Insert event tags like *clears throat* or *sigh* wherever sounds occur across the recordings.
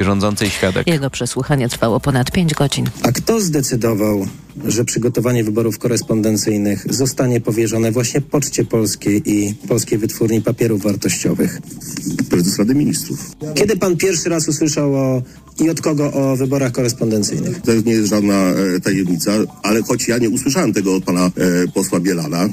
rządzącej świadek. Jego przesłuchanie trwało ponad 5 godzin. A kto zdecydował, że przygotowanie wyborów korespondencyjnych zostanie powierzone właśnie Poczcie Polskiej i Polskiej Wytwórni Papierów Wartościowych? Prezes Rady Ministrów. Kiedy pan pierwszy raz usłyszał o, i od kogo o wyborach korespondencyjnych? To nie jest żadna e, tajemnica, ale choć ja nie usłyszałem tego od pana e, posła Bielana, e,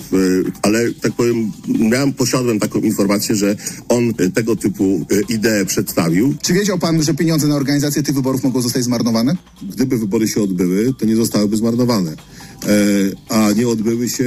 ale tak powiem, miałem, posiadłem taką informację, że on e, tego typu e, ideę przedstawił. Czy wiedział pan, że pieniądze na organizację tych wyborów mogą zostać zmarnowane? Gdyby wybory się odbyły, to nie zostałyby zmarnowane. E, a nie odbyły się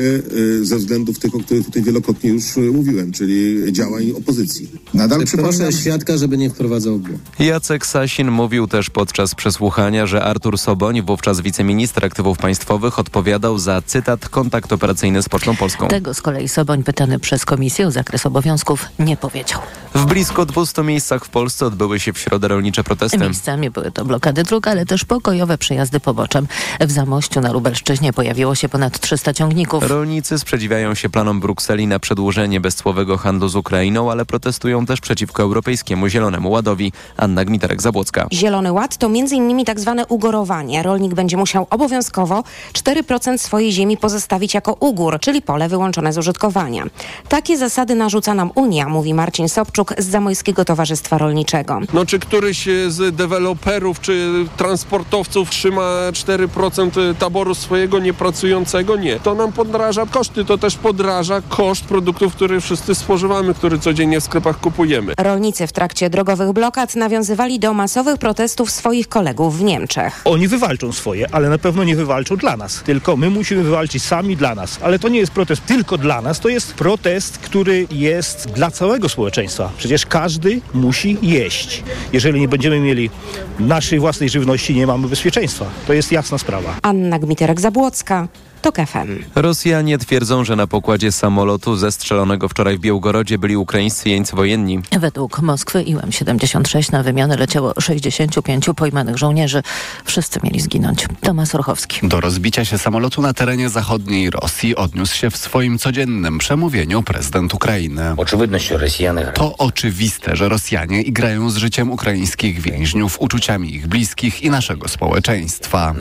e, ze względów tych, o których tutaj wielokrotnie już e, mówiłem, czyli działań opozycji. Nadal Proszę świadka, żeby nie wprowadzał błąd. Jacek Sasin mówił też podczas przesłuchania, że Artur Soboń, wówczas wiceminister aktywów państwowych, odpowiadał za cytat kontakt operacyjny z Pocztą Polską. Tego z kolei Soboń pytany przez komisję o zakres obowiązków nie powiedział. W blisko 200 miejscach w Polsce odbyły się w środę rolnicze protesty. Miejscami były to blokady dróg, ale też pokojowe przejazdy poboczem. W Zamościu na Lubelszczyźnie pojawiło się ponad 300 ciągników. Rolnicy sprzeciwiają się planom Brukseli na przedłużenie bezcłowego handlu z Ukrainą, ale protestują też przeciwko Europejskiemu Zielonemu Ładowi. Anna Gmiterek-Zabłocka. Zielony Ład to m.in. tak zwane ugorowanie. Rolnik będzie musiał obowiązkowo 4% swojej ziemi pozostawić jako ugór, czyli pole wyłączone z użytkowania. Takie zasady narzuca nam Unia, mówi Marcin Sobczuk z Zamojskiego Towarzystwa Rolniczego. No czy któryś z deweloperów czy transportowców trzyma 4% taboru swojego niepracującego? Nie. To nam podraża koszty, to też podraża koszt produktów, które wszyscy spożywamy, które codziennie w sklepach kupujemy. Rolnicy w trakcie drogowych blokad nawiązywali do masowych protestów swoich kolegów w Niemczech. Oni wywalczą swoje, ale na pewno nie wywalczą dla nas. Tylko my musimy wywalczyć sami dla nas. Ale to nie jest protest tylko dla nas, to jest protest, który jest dla całego społeczeństwa. Przecież każdy musi jeść. Jeżeli nie będziemy mieli naszej własnej żywności, nie mamy bezpieczeństwa. To jest jasna sprawa. Anna Polska. TOK FM. Rosjanie twierdzą, że na pokładzie samolotu zestrzelonego wczoraj w Białgorodzie byli ukraińscy jeńcy wojenni. Według Moskwy IM-76 na wymianę leciało 65 pojmanych żołnierzy. Wszyscy mieli zginąć. Tomasz Orchowski. Do rozbicia się samolotu na terenie zachodniej Rosji odniósł się w swoim codziennym przemówieniu prezydent Ukrainy. To oczywiste, że Rosjanie igrają z życiem ukraińskich więźniów, uczuciami ich bliskich i naszego społeczeństwa.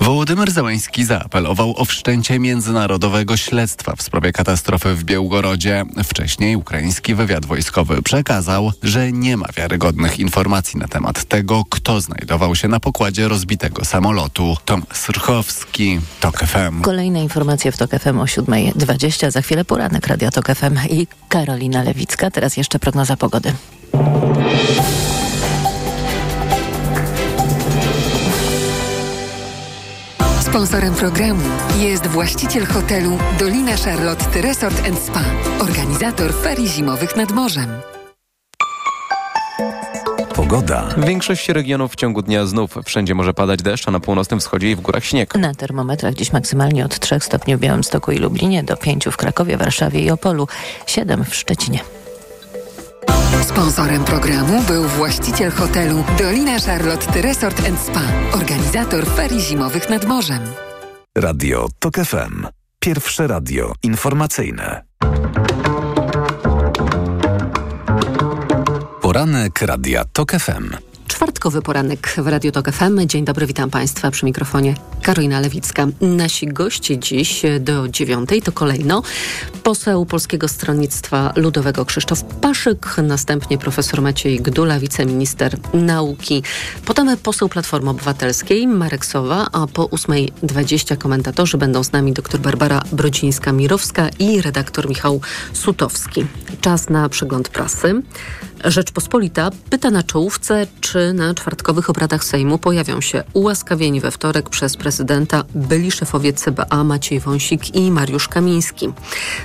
Wołodymyr Zełański zaapelował o wszczęcie międzynarodowego śledztwa w sprawie katastrofy w Białgorodzie. Wcześniej ukraiński wywiad wojskowy przekazał, że nie ma wiarygodnych informacji na temat tego, kto znajdował się na pokładzie rozbitego samolotu. Tomasz Rchowski, TOK FM. Kolejne informacje w TOK FM o 7.20. Za chwilę poranek Radia TOK FM i Karolina Lewicka. Teraz jeszcze prognoza pogody. Sponsorem programu jest właściciel hotelu Dolina Charlotte Resort Spa, organizator ferii zimowych nad morzem. Pogoda. W większości regionów w ciągu dnia znów wszędzie może padać deszcz, a na północnym wschodzie i w górach śnieg. Na termometrach dziś maksymalnie od 3 stopni w Białymstoku i Lublinie do 5 w Krakowie, Warszawie i Opolu, 7 w Szczecinie. Sponsorem programu był właściciel hotelu Dolina Charlotte Resort Spa, organizator ferii zimowych nad morzem. Radio TOK FM. Pierwsze radio informacyjne. Poranek Radia TOK FM. Czwartkowy poranek w Radio Tok FM. Dzień dobry, witam Państwa przy mikrofonie Karolina Lewicka. Nasi goście dziś do dziewiątej to kolejno poseł Polskiego Stronnictwa Ludowego Krzysztof Paszyk, następnie profesor Maciej Gdula, wiceminister nauki, potem poseł Platformy Obywatelskiej Marek Sowa, a po 8.20 komentatorzy będą z nami dr Barbara Brodzińska-Mirowska i redaktor Michał Sutowski. Czas na przegląd prasy. Rzeczpospolita pyta na czołówce, czy na czwartkowych obradach Sejmu pojawią się ułaskawieni we wtorek przez prezydenta byli szefowie CBA Maciej Wąsik i Mariusz Kamiński.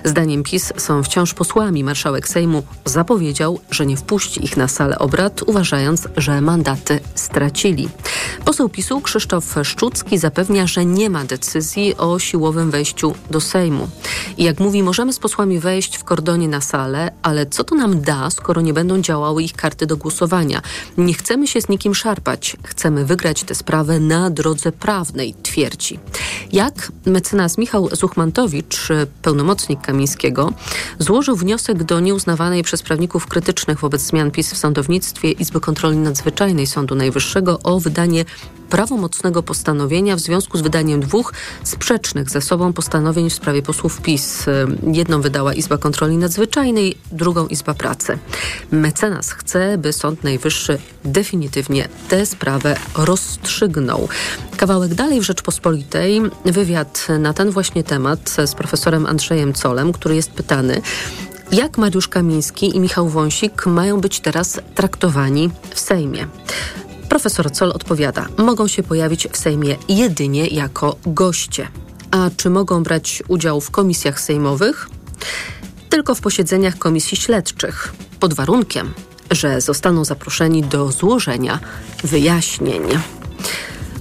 Zdaniem PiS są wciąż posłami. Marszałek Sejmu zapowiedział, że nie wpuści ich na salę obrad, uważając, że mandaty stracili. Poseł PiSu Krzysztof Szczucki zapewnia, że nie ma decyzji o siłowym wejściu do Sejmu. I jak mówi, możemy z posłami wejść w kordonie na salę, ale co to nam da, skoro nie będą działały ich karty do głosowania. Nie chcemy się z nikim szarpać. Chcemy wygrać tę sprawę na drodze prawnej, twierdzi. Jak mecenas Michał Zuchmantowicz, pełnomocnik Kamińskiego, złożył wniosek do nieuznawanej przez prawników krytycznych wobec zmian PiS w sądownictwie Izby Kontroli Nadzwyczajnej Sądu Najwyższego o wydanie prawomocnego postanowienia w związku z wydaniem dwóch sprzecznych ze sobą postanowień w sprawie posłów PiS. Jedną wydała Izba Kontroli Nadzwyczajnej, drugą Izba Pracy. Mecenas chce, by Sąd Najwyższy definitywnie tę sprawę rozstrzygnął. Kawałek dalej w Rzeczpospolitej wywiad na ten właśnie temat z profesorem Andrzejem Colem, który jest pytany, jak Mariusz Kamiński i Michał Wąsik mają być teraz traktowani w Sejmie? Profesor Col odpowiada: Mogą się pojawić w Sejmie jedynie jako goście. A czy mogą brać udział w komisjach sejmowych? Tylko w posiedzeniach komisji śledczych, pod warunkiem, że zostaną zaproszeni do złożenia wyjaśnień.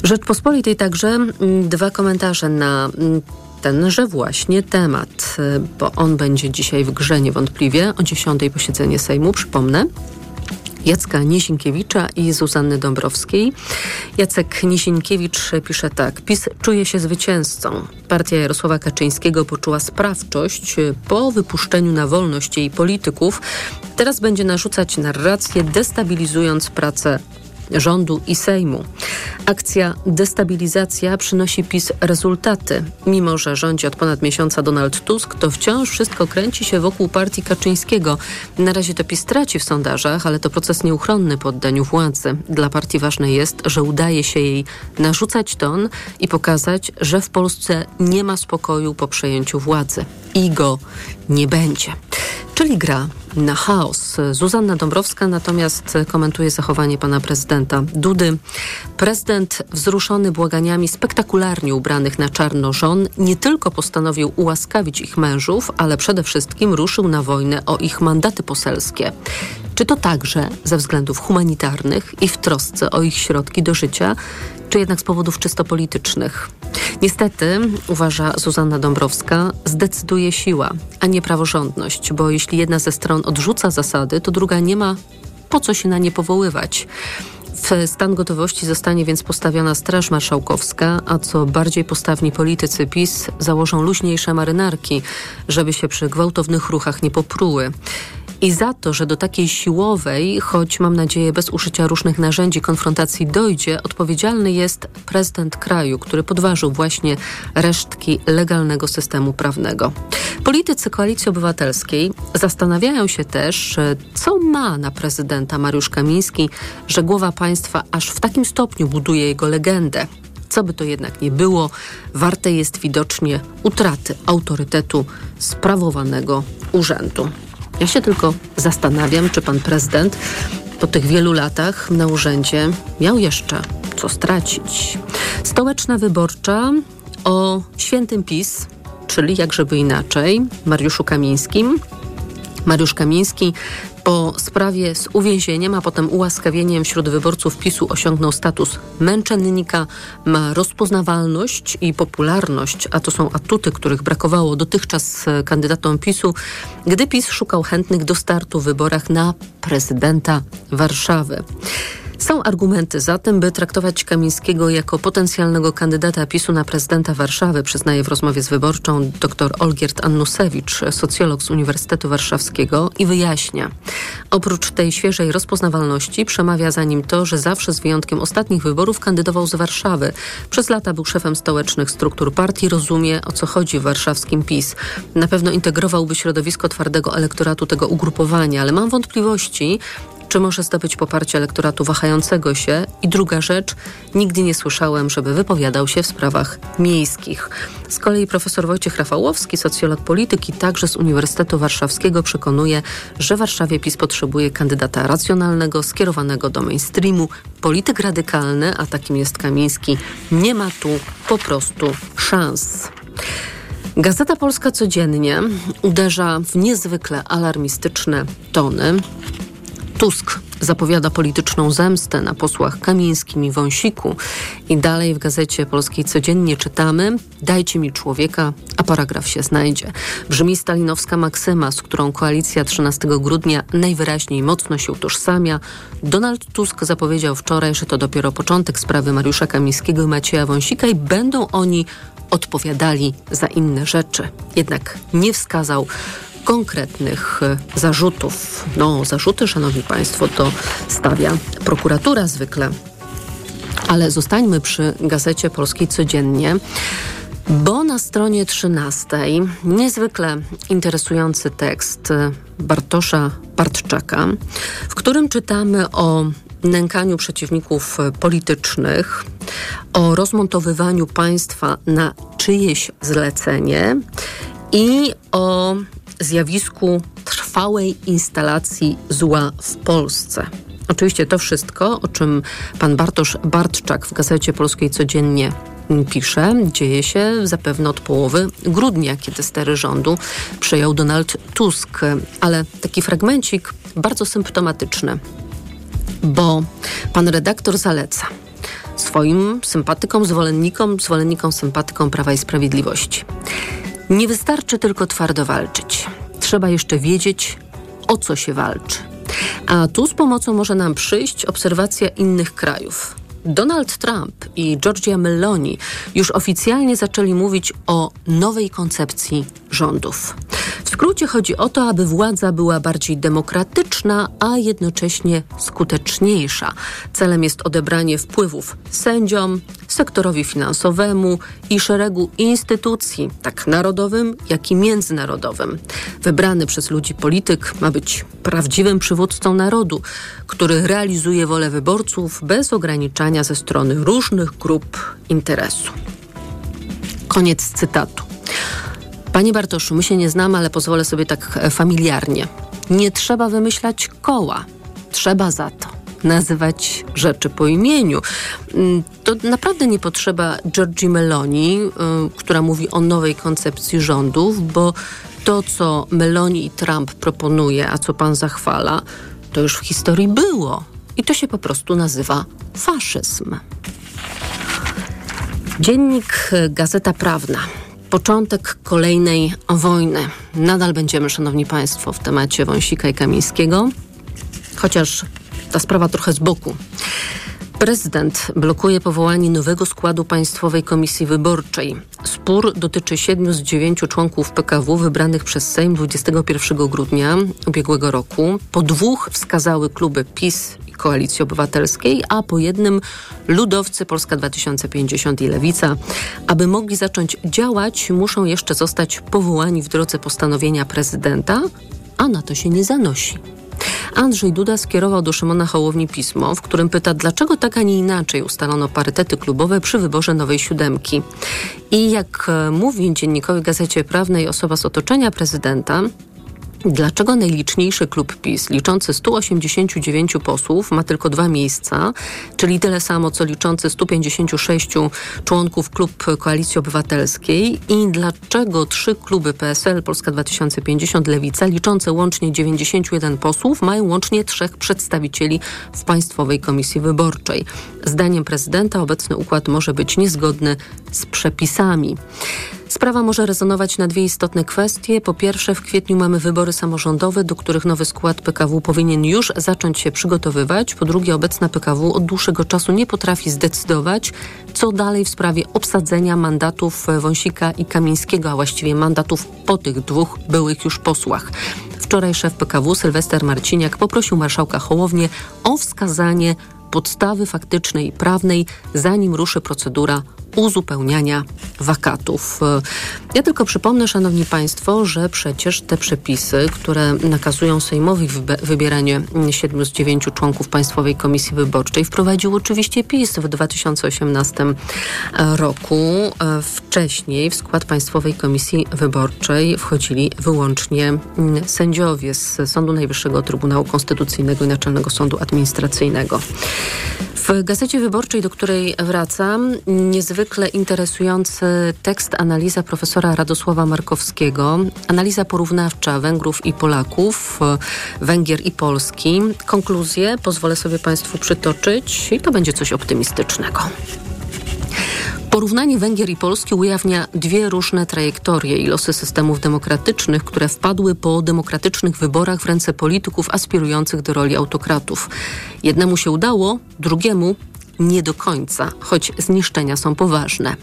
Rzeczpospolitej także mm, dwa komentarze na mm, tenże właśnie temat, bo on będzie dzisiaj w grze niewątpliwie o 10 posiedzenie Sejmu, przypomnę. Jacka Nizinkiewicza i Zuzanny Dąbrowskiej. Jacek Nizinkiewicz pisze tak. PiS czuje się zwycięzcą. Partia Jarosława Kaczyńskiego poczuła sprawczość po wypuszczeniu na wolność jej polityków. Teraz będzie narzucać narrację, destabilizując pracę rządu i Sejmu. Akcja destabilizacja przynosi PiS rezultaty. Mimo, że rządzi od ponad miesiąca Donald Tusk, to wciąż wszystko kręci się wokół partii Kaczyńskiego. Na razie to PiS traci w sondażach, ale to proces nieuchronny po oddaniu władzy. Dla partii ważne jest, że udaje się jej narzucać ton i pokazać, że w Polsce nie ma spokoju po przejęciu władzy. I go nie będzie. Czyli gra na chaos. Zuzanna Dąbrowska natomiast komentuje zachowanie pana prezydenta Dudy. Prezydent wzruszony błaganiami spektakularnie ubranych na czarno żon nie tylko postanowił ułaskawić ich mężów, ale przede wszystkim ruszył na wojnę o ich mandaty poselskie. Czy to także ze względów humanitarnych i w trosce o ich środki do życia, czy jednak z powodów czysto politycznych? Niestety, uważa Zuzanna Dąbrowska, zdecyduje siła, a nie praworządność, bo jeśli jedna ze stron odrzuca zasady, to druga nie ma po co się na nie powoływać. W stan gotowości zostanie więc postawiona Straż Marszałkowska, a co bardziej postawni politycy PiS założą luźniejsze marynarki, żeby się przy gwałtownych ruchach nie popruły. I za to, że do takiej siłowej, choć mam nadzieję bez użycia różnych narzędzi konfrontacji dojdzie, odpowiedzialny jest prezydent kraju, który podważył właśnie resztki legalnego systemu prawnego. Politycy Koalicji Obywatelskiej zastanawiają się też, co ma na prezydenta Mariusz Kamiński, że głowa państwa aż w takim stopniu buduje jego legendę. Co by to jednak nie było, warte jest widocznie utraty autorytetu sprawowanego urzędu. Ja się tylko zastanawiam, czy pan prezydent po tych wielu latach na urzędzie miał jeszcze co stracić. Stołeczna wyborcza o świętym PiS, czyli jak żeby inaczej, Mariuszu Kamińskim. Mariusz Kamiński po sprawie z uwięzieniem, a potem ułaskawieniem wśród wyborców PiSu osiągnął status męczennika, ma rozpoznawalność i popularność, a to są atuty, których brakowało dotychczas kandydatom PiSu, gdy PiS szukał chętnych do startu w wyborach na prezydenta Warszawy. Są argumenty za tym, by traktować Kamińskiego jako potencjalnego kandydata PiSu na prezydenta Warszawy, przyznaje w rozmowie z wyborczą dr Olgierd Annusewicz, socjolog z Uniwersytetu Warszawskiego i wyjaśnia. Oprócz tej świeżej rozpoznawalności przemawia za nim to, że zawsze z wyjątkiem ostatnich wyborów kandydował z Warszawy. Przez lata był szefem stołecznych struktur partii, rozumie o co chodzi w warszawskim PiS. Na pewno integrowałby środowisko twardego elektoratu tego ugrupowania, ale mam wątpliwości, czy może zdobyć poparcie elektoratu wahającego się? I druga rzecz, nigdy nie słyszałem, żeby wypowiadał się w sprawach miejskich. Z kolei profesor Wojciech Rafałowski, socjolog polityki, także z Uniwersytetu Warszawskiego, przekonuje, że w Warszawie PiS potrzebuje kandydata racjonalnego, skierowanego do mainstreamu. Polityk radykalny, a takim jest Kamiński, nie ma tu po prostu szans. Gazeta Polska codziennie uderza w niezwykle alarmistyczne tony Tusk zapowiada polityczną zemstę na posłach Kamińskim i Wąsiku. I dalej w gazecie polskiej codziennie czytamy: Dajcie mi człowieka, a paragraf się znajdzie. Brzmi stalinowska maksyma, z którą koalicja 13 grudnia najwyraźniej mocno się utożsamia. Donald Tusk zapowiedział wczoraj, że to dopiero początek sprawy Mariusza Kamińskiego i Macieja Wąsika i będą oni odpowiadali za inne rzeczy. Jednak nie wskazał konkretnych e, zarzutów. No, zarzuty, szanowni państwo, to stawia prokuratura zwykle. Ale zostańmy przy gazecie polskiej codziennie. Bo na stronie 13 niezwykle interesujący tekst e, Bartosza Bartczaka, w którym czytamy o nękaniu przeciwników politycznych, o rozmontowywaniu państwa na czyjeś zlecenie i o zjawisku trwałej instalacji zła w Polsce. Oczywiście to wszystko, o czym pan Bartosz Bartczak w Gazecie Polskiej codziennie pisze, dzieje się zapewne od połowy grudnia, kiedy stery rządu przejął Donald Tusk. Ale taki fragmencik bardzo symptomatyczny, bo pan redaktor zaleca swoim sympatykom, zwolennikom, zwolennikom, sympatykom Prawa i Sprawiedliwości. Nie wystarczy tylko twardo walczyć. Trzeba jeszcze wiedzieć, o co się walczy. A tu z pomocą może nam przyjść obserwacja innych krajów. Donald Trump i Giorgia Meloni już oficjalnie zaczęli mówić o nowej koncepcji rządów. W skrócie chodzi o to, aby władza była bardziej demokratyczna, a jednocześnie skuteczniejsza. Celem jest odebranie wpływów sędziom, sektorowi finansowemu i szeregu instytucji, tak narodowym, jak i międzynarodowym. Wybrany przez ludzi polityk ma być prawdziwym przywódcą narodu, który realizuje wolę wyborców bez ograniczania ze strony różnych grup interesu. Koniec cytatu. Panie Bartoszu, my się nie znamy, ale pozwolę sobie tak e, familiarnie. Nie trzeba wymyślać koła. Trzeba za to nazywać rzeczy po imieniu. Mm, to naprawdę nie potrzeba Giorgi Meloni, y, która mówi o nowej koncepcji rządów, bo to, co Meloni i Trump proponuje, a co pan zachwala, to już w historii było. I to się po prostu nazywa faszyzm. Dziennik y, Gazeta Prawna początek kolejnej wojny. Nadal będziemy, szanowni państwo, w temacie Wąsika i Kamińskiego, chociaż ta sprawa trochę z boku. Prezydent blokuje powołanie nowego składu Państwowej Komisji Wyborczej. Spór dotyczy siedmiu z dziewięciu członków PKW wybranych przez Sejm 21 grudnia ubiegłego roku. Po dwóch wskazały kluby PiS Koalicji Obywatelskiej, a po jednym ludowcy Polska 2050 i Lewica. Aby mogli zacząć działać, muszą jeszcze zostać powołani w drodze postanowienia prezydenta, a na to się nie zanosi. Andrzej Duda skierował do Szymona Hołowni pismo, w którym pyta, dlaczego tak, a nie inaczej ustalono parytety klubowe przy wyborze nowej siódemki. I jak e, mówi dziennikowi Gazecie Prawnej osoba z otoczenia prezydenta, Dlaczego najliczniejszy klub PiS, liczący 189 posłów, ma tylko dwa miejsca, czyli tyle samo co liczący 156 członków klub Koalicji Obywatelskiej? I dlaczego trzy kluby PSL, Polska 2050, Lewica, liczące łącznie 91 posłów, mają łącznie trzech przedstawicieli w Państwowej Komisji Wyborczej? Zdaniem prezydenta obecny układ może być niezgodny z przepisami. Sprawa może rezonować na dwie istotne kwestie. Po pierwsze, w kwietniu mamy wybory samorządowe, do których nowy skład PKW powinien już zacząć się przygotowywać. Po drugie, obecna PKW od dłuższego czasu nie potrafi zdecydować, co dalej w sprawie obsadzenia mandatów Wąsika i Kamińskiego, a właściwie mandatów po tych dwóch byłych już posłach. Wczoraj szef PKW Sylwester Marciniak poprosił marszałka Hołownię o wskazanie podstawy faktycznej i prawnej, zanim ruszy procedura uzupełniania wakatów. Ja tylko przypomnę, Szanowni Państwo, że przecież te przepisy, które nakazują Sejmowi wybieranie siedmiu z dziewięciu członków Państwowej Komisji Wyborczej, wprowadził oczywiście PiS w 2018 roku. Wcześniej w skład Państwowej Komisji Wyborczej wchodzili wyłącznie sędziowie z Sądu Najwyższego Trybunału Konstytucyjnego i Naczelnego Sądu Administracyjnego. W Gazecie Wyborczej, do której wracam, niezwykle interesujący tekst, analiza profesora Radosława Markowskiego, analiza porównawcza Węgrów i Polaków, Węgier i Polski. Konkluzje pozwolę sobie Państwu przytoczyć i to będzie coś optymistycznego. Porównanie Węgier i Polski ujawnia dwie różne trajektorie i losy systemów demokratycznych, które wpadły po demokratycznych wyborach w ręce polityków aspirujących do roli autokratów. Jednemu się udało, drugiemu nie do końca, choć zniszczenia są poważne.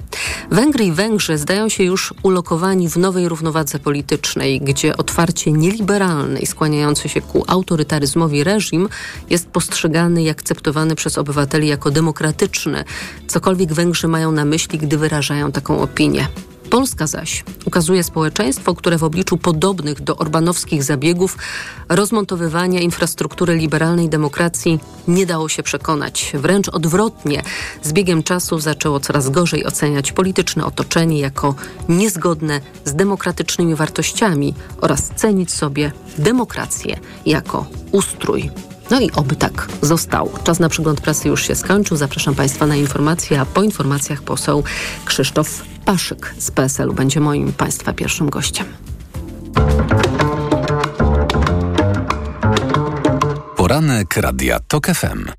Węgry i Węgrzy zdają się już ulokowani w nowej równowadze politycznej, gdzie otwarcie nieliberalny i skłaniający się ku autorytaryzmowi reżim jest postrzegany i akceptowany przez obywateli jako demokratyczny, cokolwiek Węgrzy mają na myśli, gdy wyrażają taką opinię. Polska zaś ukazuje społeczeństwo, które w obliczu podobnych do orbanowskich zabiegów rozmontowywania infrastruktury liberalnej demokracji nie dało się przekonać. Wręcz odwrotnie, z biegiem czasu zaczęło coraz gorzej oceniać polityczne otoczenie jako niezgodne z demokratycznymi wartościami oraz cenić sobie demokrację jako ustrój. No i oby tak zostało. Czas na przegląd prasy już się skończył. Zapraszam Państwa na informacje, a po informacjach poseł Krzysztof Paszyk z PSL-u będzie moim Państwa pierwszym gościem. Poranek Radia TOK FM.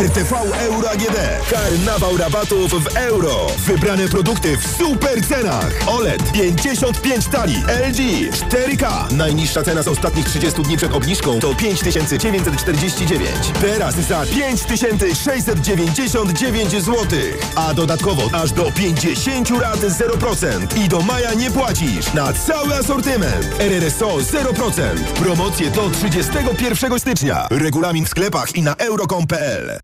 RTV Euro AGD. Karnawał rabatów w euro. Wybrane produkty w super cenach. OLED 55 tali. LG 4K. Najniższa cena z ostatnich 30 dni przed obniżką to 5949. Teraz za 5699 zł. A dodatkowo aż do 50 lat 0%. I do maja nie płacisz na cały asortyment. RRSO 0%. Promocje do 31 stycznia. Regulamin w sklepach i na euro.com.pl.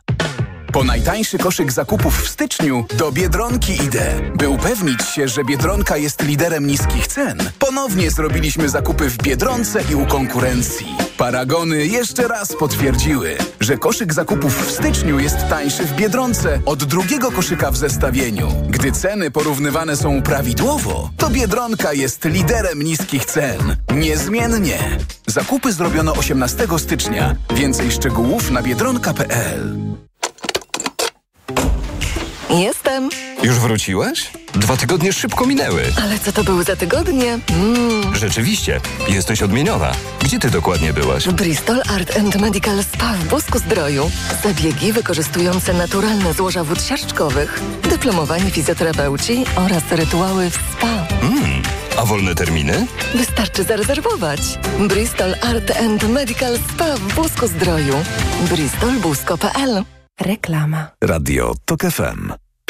Yeah. Po najtańszy koszyk zakupów w styczniu do Biedronki idę. By upewnić się, że Biedronka jest liderem niskich cen, ponownie zrobiliśmy zakupy w Biedronce i u konkurencji. Paragony jeszcze raz potwierdziły, że koszyk zakupów w styczniu jest tańszy w Biedronce od drugiego koszyka w zestawieniu. Gdy ceny porównywane są prawidłowo, to Biedronka jest liderem niskich cen. Niezmiennie. Zakupy zrobiono 18 stycznia. Więcej szczegółów na biedronka.pl. Jestem. Już wróciłeś? Dwa tygodnie szybko minęły. Ale co to były za tygodnie? Mm. Rzeczywiście, jesteś odmieniona. Gdzie ty dokładnie byłaś? Bristol Art and Medical Spa w Bosku Zdroju. Zabiegi wykorzystujące naturalne złoża wód siarczkowych, dyplomowani fizjoterapeuci oraz rytuały w spa. Mm, a wolne terminy? Wystarczy zarezerwować. Bristol Art and Medical Spa w Bosku Zdroju. bristolbusko.pl Reklama. Radio TOK FM.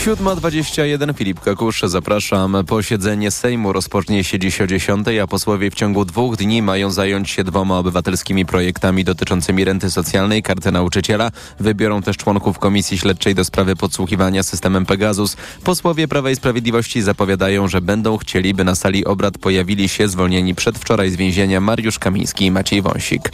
7.21 Filip Kakusz, zapraszam. Posiedzenie Sejmu rozpocznie się dziś o 10, a posłowie w ciągu dwóch dni mają zająć się dwoma obywatelskimi projektami dotyczącymi renty socjalnej, karty nauczyciela. Wybiorą też członków Komisji Śledczej do sprawy podsłuchiwania systemem Pegasus. Posłowie Prawa i Sprawiedliwości zapowiadają, że będą chcieli, by na sali obrad pojawili się zwolnieni przedwczoraj z więzienia Mariusz Kamiński i Maciej Wąsik.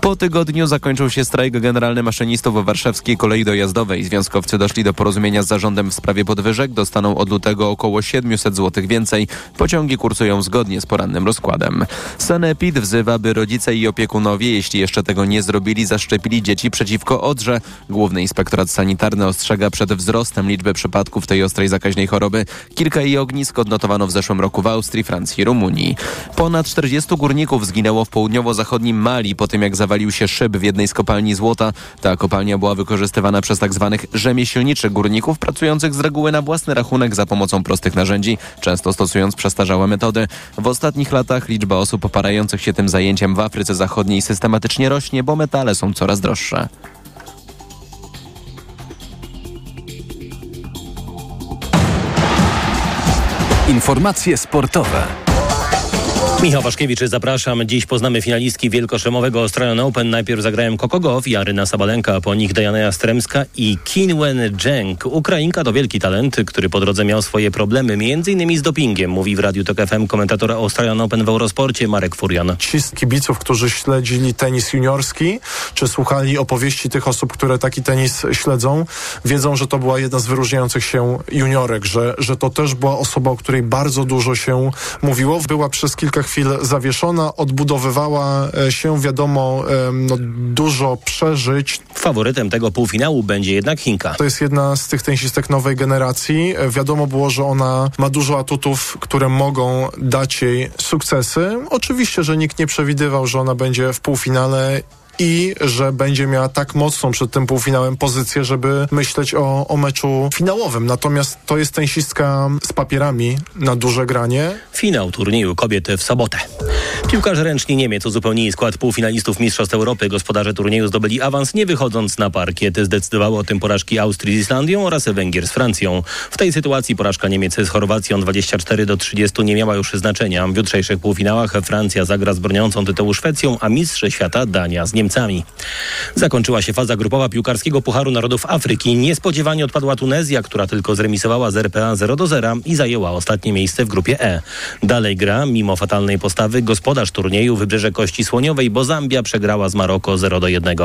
Po tygodniu zakończył się strajk generalny maszynistów warszawskiej kolei dojazdowej. Związkowcy doszli do porozumienia z zarządem w sprawie podwyżek dostaną od lutego około 700 zł więcej. Pociągi kursują zgodnie z porannym rozkładem. Sanepid wzywa, by rodzice i opiekunowie, jeśli jeszcze tego nie zrobili, zaszczepili dzieci przeciwko odrze. Główny Inspektorat Sanitarny ostrzega przed wzrostem liczby przypadków tej ostrej zakaźnej choroby. Kilka jej ognisk odnotowano w zeszłym roku w Austrii, Francji i Rumunii. Ponad 40 górników zginęło w południowo-zachodnim Mali po tym, jak zawalił się szyb w jednej z kopalni złota. Ta kopalnia była wykorzystywana przez tzw. Tak rzemieślniczych górników pracujących z reguły na własny rachunek za pomocą prostych narzędzi, często stosując przestarzałe metody. W ostatnich latach liczba osób oparających się tym zajęciem w Afryce Zachodniej systematycznie rośnie, bo metale są coraz droższe. Informacje sportowe. Michał Waszkiewicz, zapraszam. Dziś poznamy finalistki wielkoszemowego Australian Open. Najpierw zagrają Gauff i Aryna Sabalenka, po nich Diana Jastremska i Kinwen Zheng. Ukrainka to wielki talent, który po drodze miał swoje problemy, m.in. z dopingiem, mówi w Radiu Tok FM komentator Australian Open w Eurosporcie Marek Furian. Ci z kibiców, którzy śledzili tenis juniorski, czy słuchali opowieści tych osób, które taki tenis śledzą, wiedzą, że to była jedna z wyróżniających się juniorek, że, że to też była osoba, o której bardzo dużo się mówiło. Była przez kilka chwil zawieszona, odbudowywała e, się, wiadomo, no, dużo przeżyć. Faworytem tego półfinału będzie jednak Chinka. To jest jedna z tych tenisistek nowej generacji. E, wiadomo było, że ona ma dużo atutów, które mogą dać jej sukcesy. Oczywiście, że nikt nie przewidywał, że ona będzie w półfinale i że będzie miała tak mocną przed tym półfinałem pozycję, żeby myśleć o, o meczu finałowym. Natomiast to jest tenisistka z papierami na duże granie. Finał turnieju kobiet w sobotę. Piłkarze ręczni Niemiec uzupełnili skład półfinalistów Mistrzostw Europy. Gospodarze turnieju zdobyli awans nie wychodząc na parkiet. Zdecydowało o tym porażki Austrii z Islandią oraz Węgier z Francją. W tej sytuacji porażka Niemiec z Chorwacją 24 do 30 nie miała już znaczenia. W jutrzejszych półfinałach Francja zagra z broniącą tytułu Szwecją, a mistrz świata Dania z Niemcami. Niemcami. Zakończyła się faza grupowa piłkarskiego Pucharu Narodów Afryki. Niespodziewanie odpadła Tunezja, która tylko zremisowała z RPA 0 do 0 i zajęła ostatnie miejsce w grupie E. Dalej gra, mimo fatalnej postawy, gospodarz turnieju Wybrzeże Kości Słoniowej, bo Zambia przegrała z Maroko 0 do 1.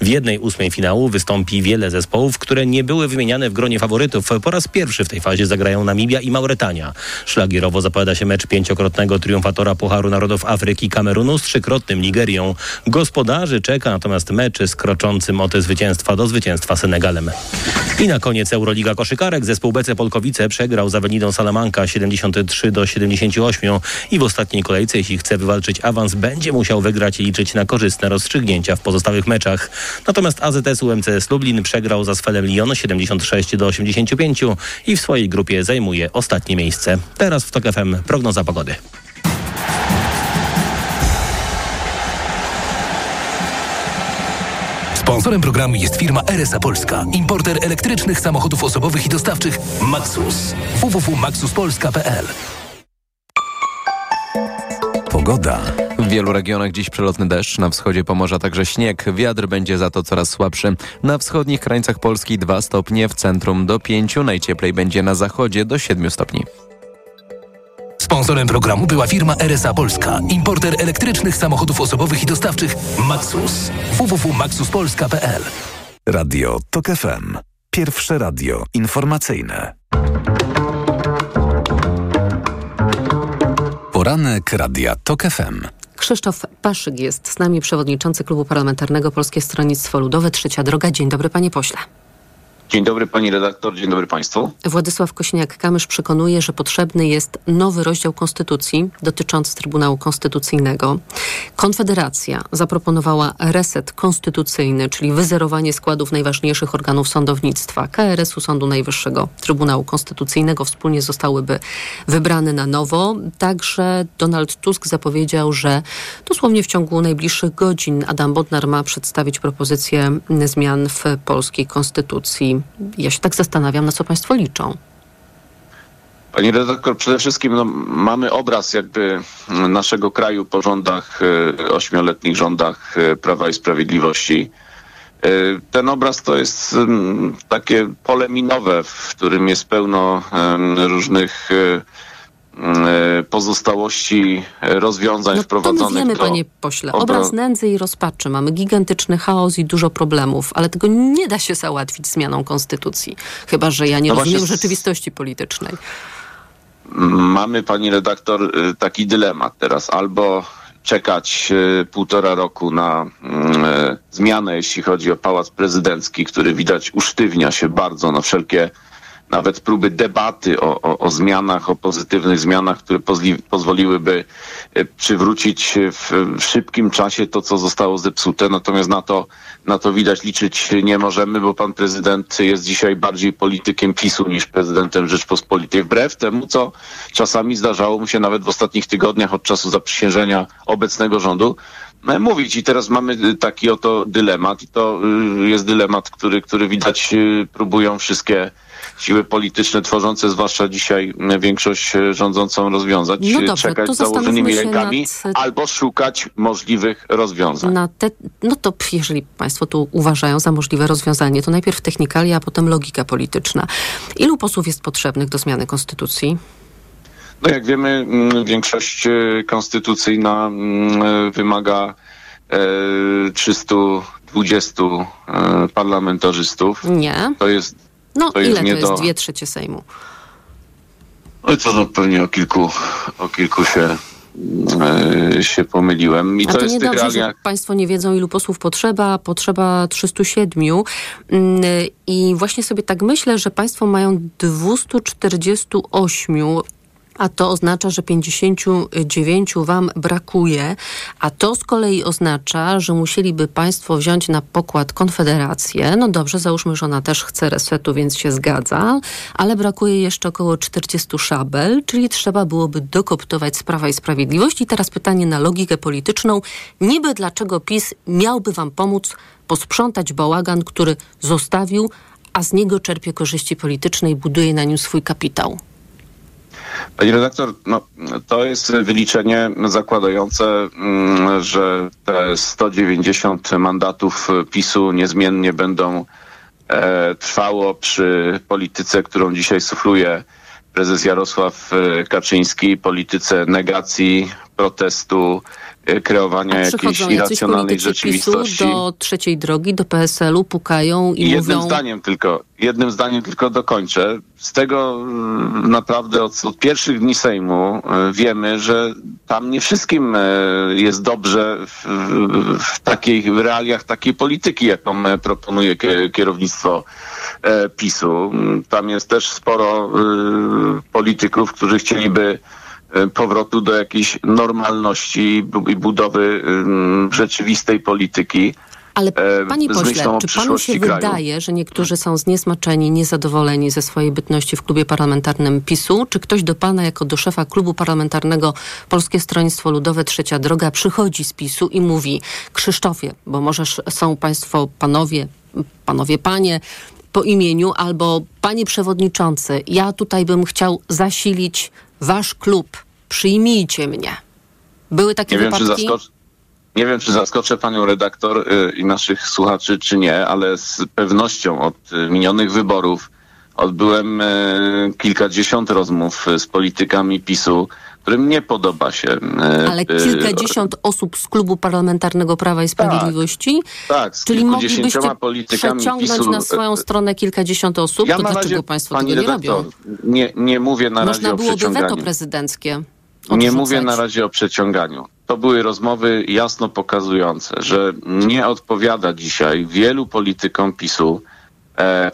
W jednej ósmej finału wystąpi wiele zespołów, które nie były wymieniane w gronie faworytów. Po raz pierwszy w tej fazie zagrają Namibia i Mauretania. Szlagierowo zapowiada się mecz pięciokrotnego triumfatora Pucharu Narodów Afryki Kamerunu z trzykrotnym Nigerią. Czeka natomiast mecz z kroczącym o te zwycięstwa do zwycięstwa Senegalem. I na koniec Euroliga Koszykarek. Zespół BC Polkowice przegrał z Awenidą Salamanka 73 do 78 i w ostatniej kolejce, jeśli chce wywalczyć awans, będzie musiał wygrać i liczyć na korzystne rozstrzygnięcia w pozostałych meczach. Natomiast AZS UMCS Lublin przegrał za Sfelem Lyon 76 do 85 i w swojej grupie zajmuje ostatnie miejsce. Teraz w TOK FM prognoza pogody. Sponsorem programu jest firma RSA Polska, importer elektrycznych samochodów osobowych i dostawczych Maxus. www.maxuspolska.pl Pogoda. W wielu regionach dziś przelotny deszcz, na wschodzie Pomorza także śnieg. Wiatr będzie za to coraz słabszy. Na wschodnich krańcach Polski 2 stopnie, w centrum do 5, najcieplej będzie na zachodzie do 7 stopni. Sponsorem programu była firma RSA Polska, importer elektrycznych samochodów osobowych i dostawczych Maxus. www.maxuspolska.pl Radio TOK FM. Pierwsze radio informacyjne. Poranek Radia TOK FM. Krzysztof Paszyk jest z nami, przewodniczący Klubu Parlamentarnego Polskie Stronnictwo Ludowe Trzecia Droga. Dzień dobry panie pośle. Dzień dobry pani redaktor, dzień dobry państwu. Władysław Kośniak-Kamysz przekonuje, że potrzebny jest nowy rozdział Konstytucji dotyczący Trybunału Konstytucyjnego. Konfederacja zaproponowała reset konstytucyjny, czyli wyzerowanie składów najważniejszych organów sądownictwa, KRS-u Sądu Najwyższego, Trybunału Konstytucyjnego wspólnie zostałyby wybrane na nowo. Także Donald Tusk zapowiedział, że dosłownie w ciągu najbliższych godzin Adam Bodnar ma przedstawić propozycję zmian w polskiej konstytucji ja się tak zastanawiam, na co Państwo liczą. Pani redaktor, przede wszystkim no, mamy obraz jakby naszego kraju po rządach, e, ośmioletnich rządach e, Prawa i Sprawiedliwości. E, ten obraz to jest takie pole minowe, w którym jest pełno różnych pozostałości rozwiązań no, wprowadzonych. To my wiemy, do panie pośle. Obraz nędzy i rozpaczy. Mamy gigantyczny chaos i dużo problemów, ale tego nie da się załatwić zmianą konstytucji. Chyba, że ja nie no rozumiem rzeczywistości politycznej. Mamy, pani redaktor, y, taki dylemat teraz. Albo czekać y, półtora roku na y, zmianę, jeśli chodzi o pałac prezydencki, który widać usztywnia się bardzo na wszelkie nawet próby debaty o, o, o zmianach, o pozytywnych zmianach, które pozli, pozwoliłyby e, przywrócić w, w, szybkim czasie to, co zostało zepsute. Natomiast na to, na to widać liczyć nie możemy, bo pan prezydent jest dzisiaj bardziej politykiem PiSu niż prezydentem Rzeczpospolitej. Wbrew temu, co czasami zdarzało mu się nawet w ostatnich tygodniach od czasu zaprzysiężenia obecnego rządu, e, mówić. I teraz mamy taki oto dylemat i to jest dylemat, który, który widać próbują wszystkie siły polityczne tworzące, zwłaszcza dzisiaj większość e, rządzącą rozwiązać, no dobrze, czekać z założonymi rękami nad... albo szukać możliwych rozwiązań. Te... No to jeżeli Państwo tu uważają za możliwe rozwiązanie, to najpierw technikalia, a potem logika polityczna. Ilu posłów jest potrzebnych do zmiany konstytucji? No jak wiemy, większość e, konstytucyjna wymaga 320 e, parlamentarzystów. Nie. To jest no to ile jest to jest do... dwie trzecie Sejmu? No to no, pewnie o kilku, o kilku się e, się pomyliłem. I A to, to jest niedobrze, realia... że Państwo nie wiedzą, ilu posłów potrzeba. Potrzeba 307. Mm, I właśnie sobie tak myślę, że Państwo mają 248 a to oznacza, że 59 wam brakuje, a to z kolei oznacza, że musieliby państwo wziąć na pokład Konfederację. No dobrze, załóżmy, że ona też chce resetu, więc się zgadza, ale brakuje jeszcze około 40 szabel, czyli trzeba byłoby dokoptować Sprawa i Sprawiedliwość. I teraz pytanie na logikę polityczną. Niby dlaczego PiS miałby wam pomóc posprzątać bałagan, który zostawił, a z niego czerpie korzyści polityczne i buduje na nim swój kapitał? Pani redaktor, no, to jest wyliczenie zakładające, mm, że te 190 mandatów PiSu niezmiennie będą e, trwało przy polityce, którą dzisiaj sufluje prezes Jarosław e, Kaczyński, polityce negacji, protestu, E, kreowania jakiejś irracjonalnej rzeczywistości. do trzeciej drogi, do PSL-u pukają i, jednym mówią... zdaniem tylko, jednym zdaniem tylko dokończę. Z tego mm, naprawdę od, od pierwszych dni Sejmu e, wiemy, że tam nie wszystkim e, jest dobrze w, w takich realiach takiej polityki, jaką proponuje kierownictwo PiSu. Tam jest też sporo polityków, którzy chcieliby powrotu do jakiejś normalności i budowy rzeczywistej polityki. Ale e, panie pośle, czy panu się kraju? wydaje, że niektórzy są zniesmaczeni, niezadowoleni ze swojej bytności w klubie parlamentarnym PiSu? Czy ktoś do pana jako do szefa klubu parlamentarnego Polskie Stronnictwo Ludowe Trzecia Droga przychodzi z PiSu i mówi Krzysztofie, bo możesz są państwo panowie, panowie panie po imieniu albo panie przewodniczący, ja tutaj bym chciał zasilić wasz klub, przyjmijcie mnie. Były takie nie wypadki? Wiem, czy. Nie wiem, czy zaskoczę panią redaktor y, i naszych słuchaczy, czy nie, ale z pewnością od y, minionych wyborów odbyłem y, kilkadziesiąt rozmów z politykami PiSu, którym nie podoba się. Ale kilkadziesiąt osób z klubu parlamentarnego Prawa i Sprawiedliwości? Tak, tak z Czyli moglibyście przeciągnąć PiSu. na swoją stronę kilkadziesiąt osób? Ja to dlaczego razie, państwo tego nie redaktor, robią? Nie, nie mówię na Można razie o byłoby przeciąganiu. weto prezydenckie Nie odrzucać. mówię na razie o przeciąganiu. To były rozmowy jasno pokazujące, że nie odpowiada dzisiaj wielu politykom PiSu e,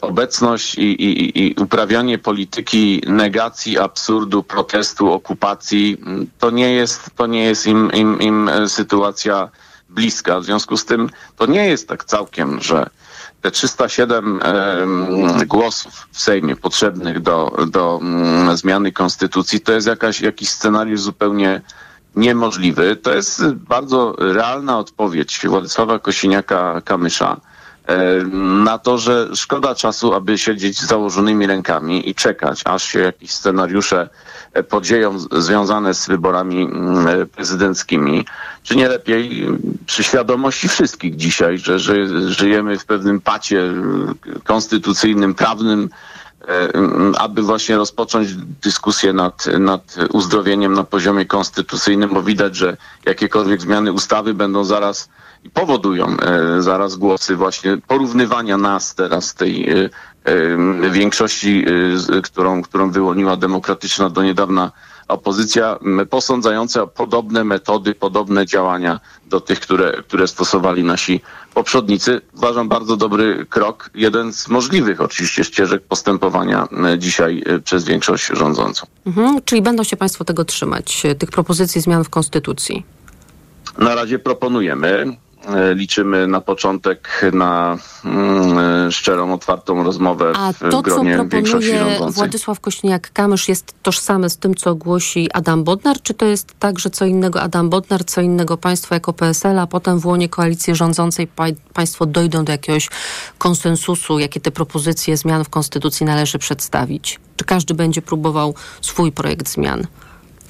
obecność i, i, i uprawianie polityki negacji, absurdu, protestu, okupacji. To nie jest, to nie jest im, im, im sytuacja bliska. W związku z tym to nie jest tak całkiem, że te 307 e, głosów w Sejmie potrzebnych do, do mm, zmiany konstytucji to jest jakaś, jakiś scenariusz zupełnie niemożliwy. To jest bardzo realna odpowiedź Władysława Kosiniaka-Kamysza e, na to, że szkoda czasu, aby siedzieć z założonymi rękami i czekać, aż się jakieś scenariusze e, podzieją związane z wyborami mm, prezydenckimi. Czy nie lepiej przy świadomości wszystkich dzisiaj, że, że żyjemy w pewnym pacie konstytucyjnym, prawnym, aby właśnie rozpocząć dyskusję nad, nad uzdrowieniem na poziomie konstytucyjnym, bo widać, że jakiekolwiek zmiany ustawy będą zaraz i powodują zaraz głosy właśnie porównywania nas teraz tej większości, którą, którą wyłoniła demokratyczna do niedawna opozycja posądzająca podobne metody, podobne działania do tych, które, które stosowali nasi poprzednicy. Uważam bardzo dobry krok, jeden z możliwych oczywiście ścieżek postępowania dzisiaj przez większość rządzącą. Mhm, czyli będą się Państwo tego trzymać, tych propozycji zmian w Konstytucji? Na razie proponujemy. E, liczymy na początek na mm, szczerą, otwartą rozmowę A w to, gronie co proponuje. Władysław Kośniak-Kamysz jest tożsame z tym, co głosi Adam Bodnar, czy to jest tak, że co innego Adam Bodnar, co innego państwo jako PSL, a potem w łonie koalicji rządzącej pa państwo dojdą do jakiegoś konsensusu, jakie te propozycje zmian w Konstytucji należy przedstawić? Czy każdy będzie próbował swój projekt zmian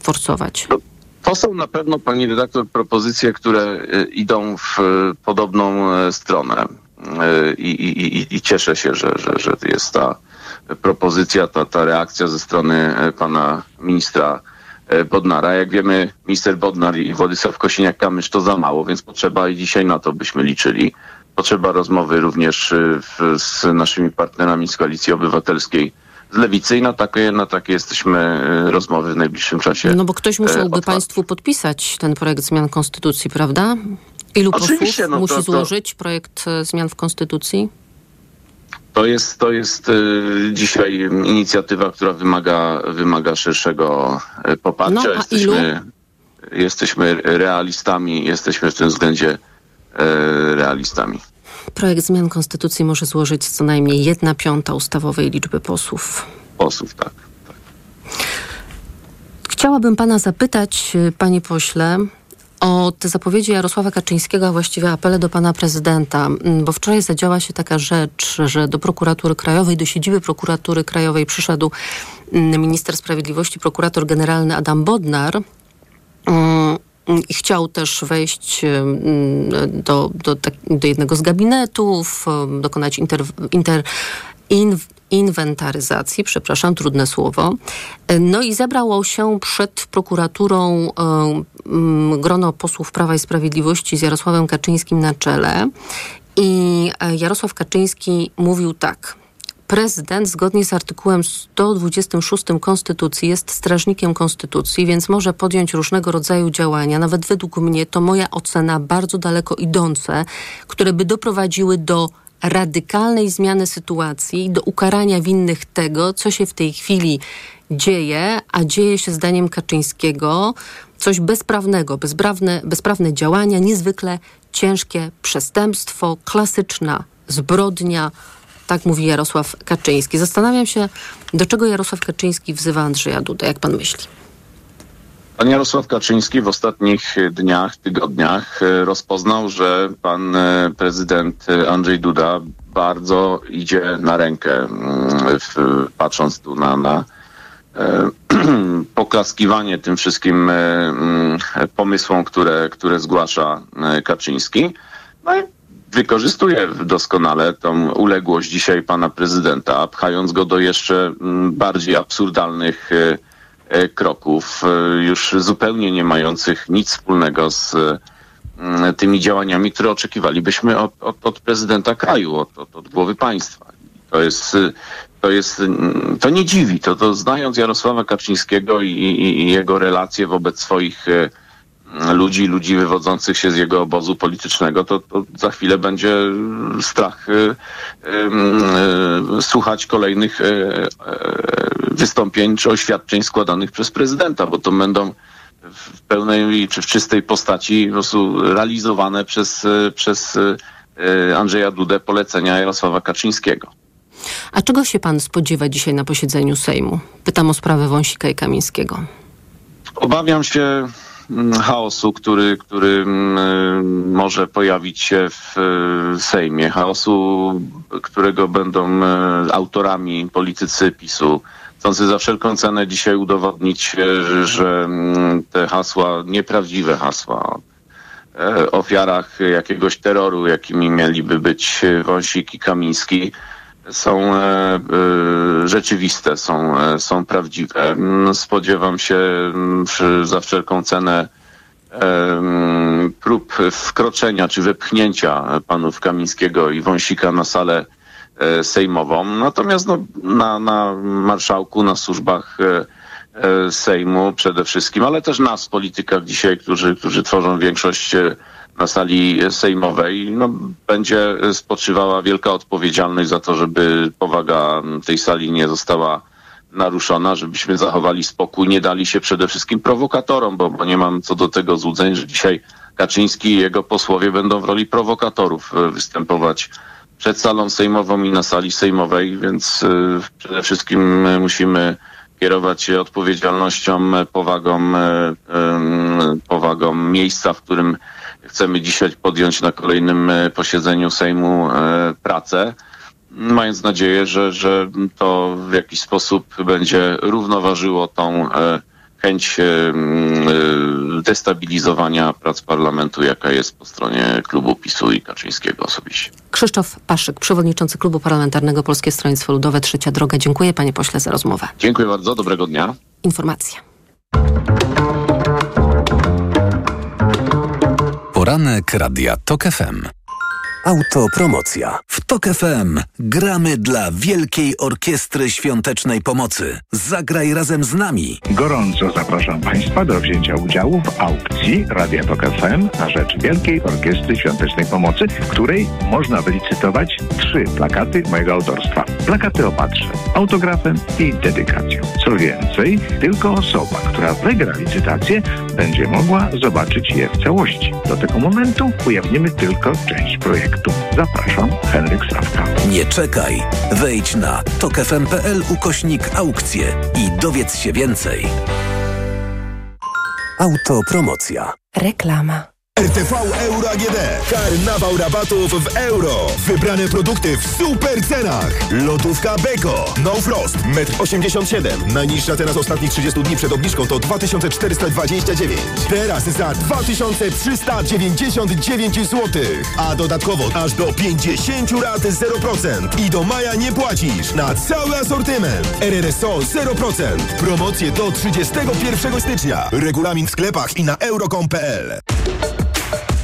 forsować? To są na pewno, pani redaktor, propozycje, które e, idą w e, podobną e, stronę. I, i, i cieszę się, że, że, że jest ta propozycja, ta, ta reakcja ze strony pana ministra Bodnara. Jak wiemy, minister Bodnar i Władysław Kosiniak-Kamysz to za mało, więc potrzeba i dzisiaj na to byśmy liczyli. Potrzeba rozmowy również w, z naszymi partnerami z Koalicji Obywatelskiej z Lewicy i na takie, na takie jesteśmy rozmowy w najbliższym czasie. No bo ktoś musiałby Państwu podpisać ten projekt zmian Konstytucji, prawda? Ilu Oczywiście, posłów no musi to- to- złożyć projekt e, zmian w Konstytucji? To jest, to jest y, dzisiaj inicjatywa, która wymaga, wymaga szerszego y, poparcia. No, jesteśmy, jesteśmy realistami, jesteśmy w tym względzie y, realistami. Projekt zmian Konstytucji może złożyć co najmniej jedna piąta ustawowej liczby posłów. Posłów, tak. Chciałabym pana zapytać, y, panie pośle, o te zapowiedzi Jarosława Kaczyńskiego, a właściwie apele do pana prezydenta, Mm, bo wczoraj zadziała się taka rzecz, że do prokuratury krajowej, do siedziby prokuratury krajowej przyszedł mm, minister sprawiedliwości, prokurator generalny Adam Bodnar. Mm, I chciał też wejść do, do, tak- do jednego z gabinetów, dokonać inter, inter, in, inwentaryzacji, przepraszam, trudne słowo. E, No i zebrało się przed prokuraturą grono posłów Prawa i Sprawiedliwości z Jarosławem Kaczyńskim na czele. I e, Jarosław Kaczyński mówił tak. Prezydent zgodnie z artykułem 126 Konstytucji jest strażnikiem Konstytucji, więc może podjąć różnego rodzaju działania, nawet według mnie to moja ocena bardzo daleko idące, które by doprowadziły do radykalnej zmiany sytuacji, do ukarania winnych tego, co się w tej chwili dzieje, a dzieje się zdaniem Kaczyńskiego coś bezprawnego, bezprawne, bezprawne działania, niezwykle ciężkie przestępstwo, klasyczna zbrodnia, tak mówi Jarosław Kaczyński. Zastanawiam się, do czego Jarosław Kaczyński wzywa Andrzeja Dudę, jak pan myśli? Pan Jarosław Kaczyński w ostatnich dniach, tygodniach e, rozpoznał, że pan e, prezydent e, Andrzej Duda bardzo idzie na rękę, mm, patrząc tu na, na *clears throat* poklaskiwanie tym wszystkim mm, pomysłom, które, które zgłasza Kaczyński. No i wykorzystuje doskonale tą uległość dzisiaj pana prezydenta, pchając go do jeszcze mm, bardziej absurdalnych e, e, kroków, e, już zupełnie nie mających nic wspólnego z mm, tymi działaniami, które oczekiwalibyśmy od, od, od prezydenta kraju, od, od, od głowy państwa. To jest, to jest, mm, to nie dziwi, to, to znając Jarosława Kaczyńskiego i, i, i jego relacje wobec swoich ludzi, ludzi wywodzących się z jego obozu politycznego, to, to za chwilę będzie strach y, y, y, słuchać kolejnych y, y, wystąpień czy oświadczeń składanych przez prezydenta, bo to będą w pełnej czy w czystej postaci po prostu realizowane przez, y, przez Andrzeja Dudę polecenia Jarosława Kaczyńskiego. A czego się pan spodziewa dzisiaj na posiedzeniu Sejmu? Pytam o sprawę Wąsika i Kamińskiego. Obawiam się chaosu, który, który mm, może pojawić się w e, Sejmie. Chaosu, którego będą e, autorami politycy PiSu. Chcący za wszelką cenę dzisiaj udowodnić, że- mm, te hasła, nieprawdziwe hasła e, ofiarach jakiegoś terroru, jakimi mieliby być Wąsik i Kamiński, są e, e, rzeczywiste, są, e, są prawdziwe. Mm, Spodziewam się mm, za wszelką cenę em, prób wkroczenia czy wepchnięcia panów Kamińskiego i Wąsika na salę sejmową. Natomiast no, na, na marszałku, na służbach Sejmu przede wszystkim, ale też nas, politykach dzisiaj, którzy, którzy tworzą większość na sali sejmowej, no, będzie spoczywała wielka odpowiedzialność za to, żeby powaga tej sali nie została naruszona, żebyśmy zachowali spokój, nie dali się przede wszystkim prowokatorom, bo, bo nie mam co do tego złudzeń, że dzisiaj Kaczyński i jego posłowie będą w roli prowokatorów e, występować przed salą sejmową i na sali sejmowej, więc e, przede wszystkim musimy kierować się odpowiedzialnością, powagą, e, powagą miejsca, w którym chcemy dzisiaj podjąć na kolejnym e, posiedzeniu Sejmu e, pracę mając nadzieję, że, że to w jakiś sposób będzie równoważyło tą e, chęć destabilizowania prac parlamentu, jaka jest po stronie klubu PiSu i Kaczyńskiego osobiście. Krzysztof Paszyk, przewodniczący Klubu Parlamentarnego Polskie Stronnictwo Ludowe Trzecia Droga. Dziękuję panie pośle za rozmowę. Dziękuję bardzo, dobrego dnia. Informacje. Poranek Radia TOK FM. Autopromocja. W TOK FM gramy dla Wielkiej Orkiestry Świątecznej Pomocy. Zagraj razem z nami. Gorąco zapraszam Państwa do wzięcia udziału w aukcji Radia Tok FM na rzecz Wielkiej Orkiestry Świątecznej Pomocy, w której można wylicytować trzy plakaty mojego autorstwa. Plakaty opatrzę autografem i dedykacją. Co więcej, tylko osoba, która wygra licytację, będzie mogła zobaczyć je w całości. Do tego momentu ujawnimy tylko część projektu. Zapraszam, Sawka. Nie czekaj. Wejdź na tokefm.pl ukośnik aukcje i dowiedz się więcej. Autopromocja. Reklama. RTV Euro AGD. Karnawał rabatów w euro. Wybrane produkty w super cenach. Lotówka Beko. No Frost. 1,87 m. Najniższa cena z ostatnich 30 dni przed obniżką to 2429. Teraz za 2399 zł. A dodatkowo aż do 50 lat 0%. I do maja nie płacisz na cały asortyment. RRSO 0%. Promocje do 31 stycznia. Regulamin w sklepach i na euro.com.pl.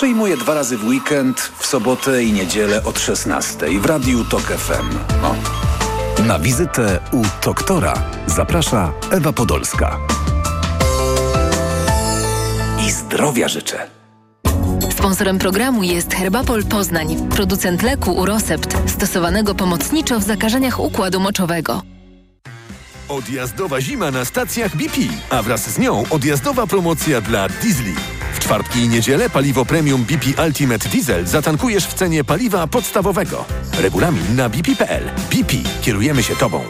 Przyjmuję dwa razy w weekend, w sobotę i niedzielę od 16 w Radiu TOK FM. O. Na wizytę u doktora zaprasza Ewa Podolska. I zdrowia życzę. Sponsorem programu jest Herbapol Poznań, producent leku Urosept, stosowanego pomocniczo w zakażeniach układu moczowego. Odjazdowa zima na stacjach BP, a wraz z nią odjazdowa promocja dla diesli. W czwartki i niedzielę paliwo premium BP Ultimate Diesel zatankujesz w cenie paliwa podstawowego. Regulamin na bp.pl. BP. Kierujemy się Tobą.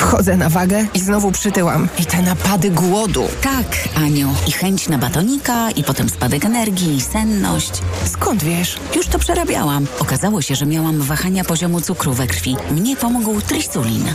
Chodzę na wagę i znowu przytyłam. I te napady głodu. Tak, Aniu. I chęć na batonika, i potem spadek energii, i senność. Skąd wiesz? Już to przerabiałam. Okazało się, że miałam wahania poziomu cukru we krwi. Mnie pomógł trisulin.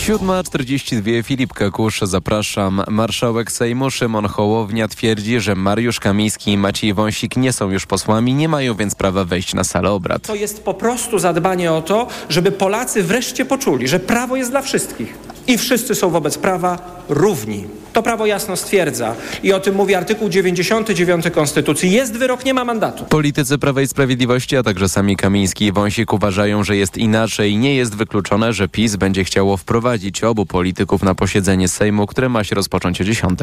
7.42 Filip Kakusz, zapraszam. Marszałek Sejmu Szymon Hołownia twierdzi, że Mariusz Kamiński i Maciej Wąsik nie są już posłami, nie mają więc prawa wejść na salę obrad. To jest po prostu zadbanie o to, żeby Polacy wreszcie poczuli, że prawo jest dla wszystkich i wszyscy są wobec prawa równi. To prawo jasno stwierdza i o tym mówi artykuł 99 Konstytucji. Jest wyrok, nie ma mandatu. Politycy Prawa i Sprawiedliwości, a także sami Kamiński i Wąsik uważają, że jest inaczej. Nie jest wykluczone, że PiS będzie chciało wprowadzić obu polityków na posiedzenie Sejmu, które ma się rozpocząć o 10.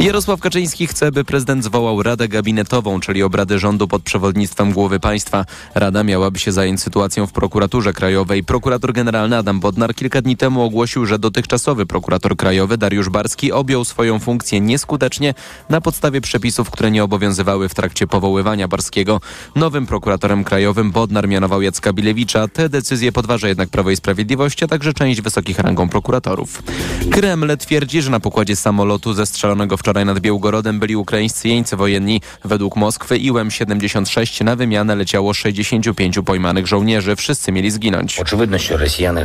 Jarosław Kaczyński chce, by prezydent zwołał Radę Gabinetową, czyli obrady rządu pod przewodnictwem głowy państwa. Rada miałaby się zająć sytuacją w prokuraturze krajowej. Prokurator generalny Adam Bodnar kilka dni temu ogłosił, że dotychczasowy prokurator krajowy Dariusz Barski objął swoją funkcję nieskutecznie na podstawie przepisów, które nie obowiązywały w trakcie powoływania Barskiego. Nowym prokuratorem krajowym Bodnar mianował Jacka Bilewicza. Te decyzje podważa jednak Prawo i Sprawiedliwość, a także część wysokich rangą prokuratorów. Kreml twierdzi, że na pokładzie samolotu zestrzelonego wczoraj nad Białgorodem byli ukraińscy jeńcy wojenni. Według Moskwy Iłem-76 na wymianę leciało 65 pojmanych żołnierzy. Wszyscy mieli zginąć.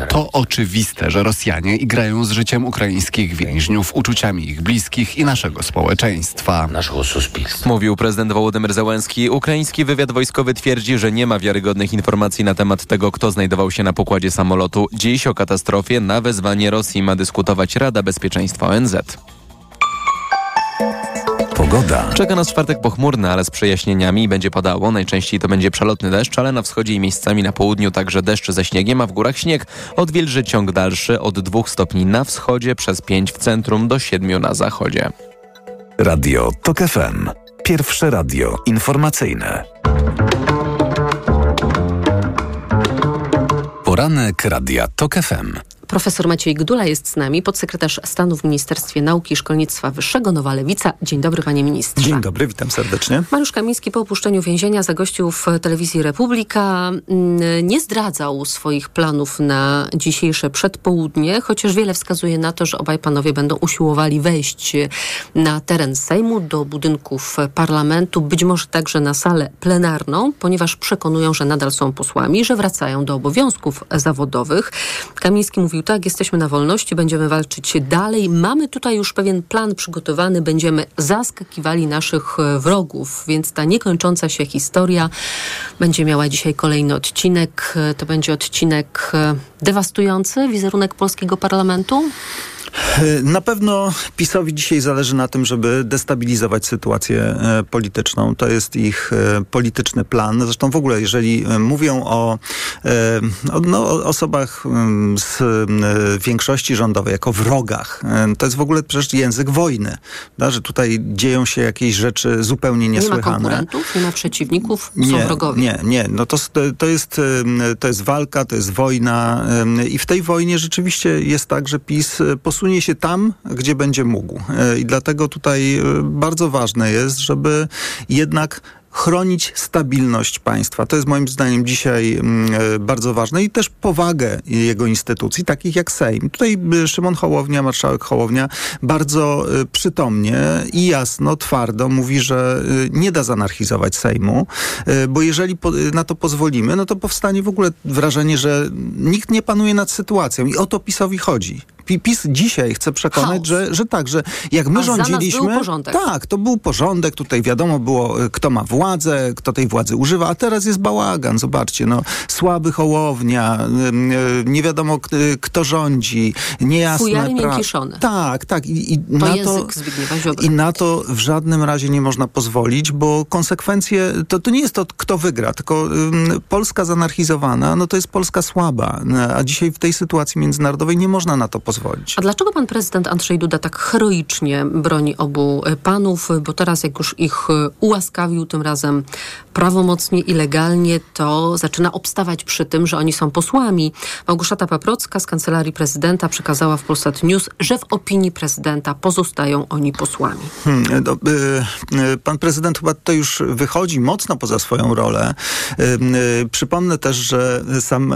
To oczywiste, że Rosjanie igrają z życiem ukraińskich więźniów, uczuciami ich bliskich i naszego społeczeństwa. Mówił prezydent Wołodymyr Zełenski. Ukraiński wywiad wojskowy twierdzi, że nie ma wiarygodnych informacji na temat tego, kto znajdował się na pokładzie samolotu. Dziś o katastrofie na wezwanie Rosji ma dyskutować Rada Bezpieczeństwa ONZ. Pogoda. Czeka nas czwartek pochmurny, ale z przejaśnieniami będzie padało. Najczęściej to będzie przelotny deszcz, ale na wschodzie i miejscami na południu także deszcz ze śniegiem, a w górach śnieg. Odwilży ciąg dalszy od 2 stopni na wschodzie, przez 5 w centrum do 7 na zachodzie. Radio TOK FM. Pierwsze radio informacyjne. Poranek Radia TOK FM. Profesor Maciej Gdula jest z nami, podsekretarz stanu w Ministerstwie Nauki i Szkolnictwa Wyższego, Nowa Lewica. Dzień dobry, panie ministrze. Dzień dobry, witam serdecznie. Mariusz Kamiński po opuszczeniu więzienia zagościł w telewizji Republika. Mm, Nie zdradzał swoich planów na dzisiejsze przedpołudnie, chociaż wiele wskazuje na to, że obaj panowie będą usiłowali wejść na teren Sejmu, do budynków parlamentu, być może także na salę plenarną, ponieważ przekonują, że nadal są posłami, że wracają do obowiązków zawodowych. Kamiński mówił tak, jesteśmy na wolności, będziemy walczyć dalej. Mamy tutaj już pewien plan przygotowany, będziemy zaskakiwali naszych e, wrogów, więc ta niekończąca się historia będzie miała dzisiaj kolejny odcinek. E, To będzie odcinek e, dewastujący wizerunek polskiego parlamentu. Na pewno PiSowi dzisiaj zależy na tym, żeby destabilizować sytuację e, polityczną. To jest ich e, polityczny plan. Zresztą w ogóle, jeżeli e, mówią o, o no, osobach mm, z większości rządowej jako wrogach, to jest w ogóle przecież język wojny. Da, że tutaj dzieją się jakieś rzeczy zupełnie Nie ma niesłychane. konkurentów, nie ma przeciwników, są Nie, wrogowie. nie, nie. No to, to, jest, to jest walka, to jest wojna i w tej wojnie rzeczywiście jest tak, że PiS y, posunie się tam, gdzie będzie mógł. Y, I dlatego tutaj y, bardzo ważne jest, żeby jednak chronić stabilność państwa. To jest moim zdaniem dzisiaj mm, e, bardzo ważne i też powagę jego instytucji, takich jak Sejm. Tutaj Szymon Hołownia, marszałek Hołownia bardzo przytomnie i jasno, twardo mówi, że nie da zanarchizować Sejmu, bo jeżeli na to pozwolimy, no to powstanie w ogóle wrażenie, że nikt nie panuje nad sytuacją i o to PiSowi chodzi. Pi- PiS dzisiaj chce przekonać, że, że tak, że jak my A rządziliśmy... Tak, to był porządek, tutaj wiadomo było, y, kto ma władzę, kto tej władzy używa, a teraz jest bałagan, zobaczcie, no, słaby Hołownia, y, nie wiadomo y, kto rządzi, niejasne... Fujarnie pra- kiszone. Tak, tak. I, i To na Ziobry. I na to w żadnym razie nie można pozwolić, bo konsekwencje, to, to nie jest to, kto wygra, tylko ym, Polska zanarchizowana, no to jest Polska słaba, a dzisiaj w tej sytuacji międzynarodowej nie można na to pozwolić. Pozwolić. A dlaczego pan prezydent Andrzej Duda tak heroicznie broni obu e, panów? Bo teraz, jak już ich e, ułaskawił, tym razem prawomocnie i legalnie, to zaczyna obstawać przy tym, że oni są posłami. Małgorzata Paprocka z kancelarii prezydenta przekazała w Polsat News, że w opinii prezydenta pozostają oni posłami. Hmm, do, y, pan prezydent chyba to już wychodzi mocno poza swoją rolę. Y, y, przypomnę też, że sam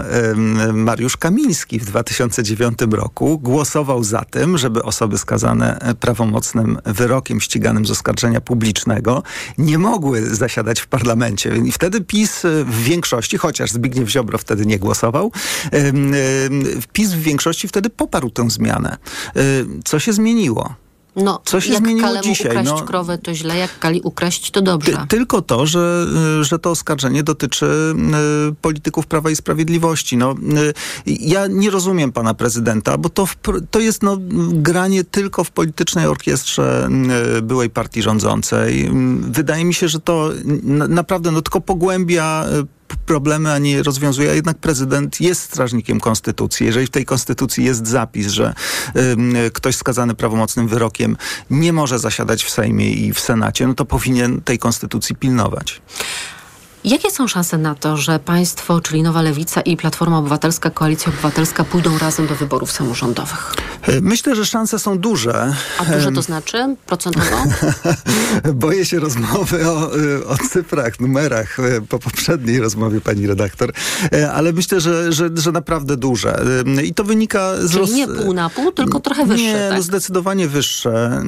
Mariusz Kamiński w 2009 roku głosował za tym, żeby osoby skazane prawomocnym wyrokiem ściganym z oskarżenia publicznego nie mogły zasiadać w parlamencie. I wtedy PiS w większości, chociaż Zbigniew Ziobro wtedy nie głosował, PiS w większości wtedy poparł tę zmianę. Co się zmieniło? No, Co się jak zmieniło Kalemu dzisiaj? ukraść No, krowę to źle, jak Kali ukraść to dobrze. Ty, tylko to, że, y, że to oskarżenie dotyczy y, polityków Prawa i Sprawiedliwości. No, y, ja nie rozumiem pana prezydenta, bo to, wpr- to jest no, granie tylko w politycznej orkiestrze y, byłej partii rządzącej. Y, Wydaje mi się, że to n- naprawdę no, tylko pogłębia y, problemy, a nie rozwiązuje. A jednak prezydent jest strażnikiem konstytucji. Jeżeli w tej konstytucji jest zapis, że ym, ktoś skazany prawomocnym wyrokiem nie może zasiadać w Sejmie i w Senacie, no to powinien tej konstytucji pilnować. Jakie są szanse na to, że państwo, czyli Nowa Lewica i Platforma Obywatelska, Koalicja Obywatelska pójdą razem do wyborów samorządowych? Y, Myślę, że szanse są duże. A duże to znaczy? Procentowo? *laughs* Boję się rozmowy o, y, o cyfrach, numerach y, po poprzedniej rozmowie pani redaktor, ale myślę, że, że, że naprawdę duże. I to wynika z... Czyli roz- nie pół na pół, tylko trochę wyższe, Nie, tak? no zdecydowanie wyższe.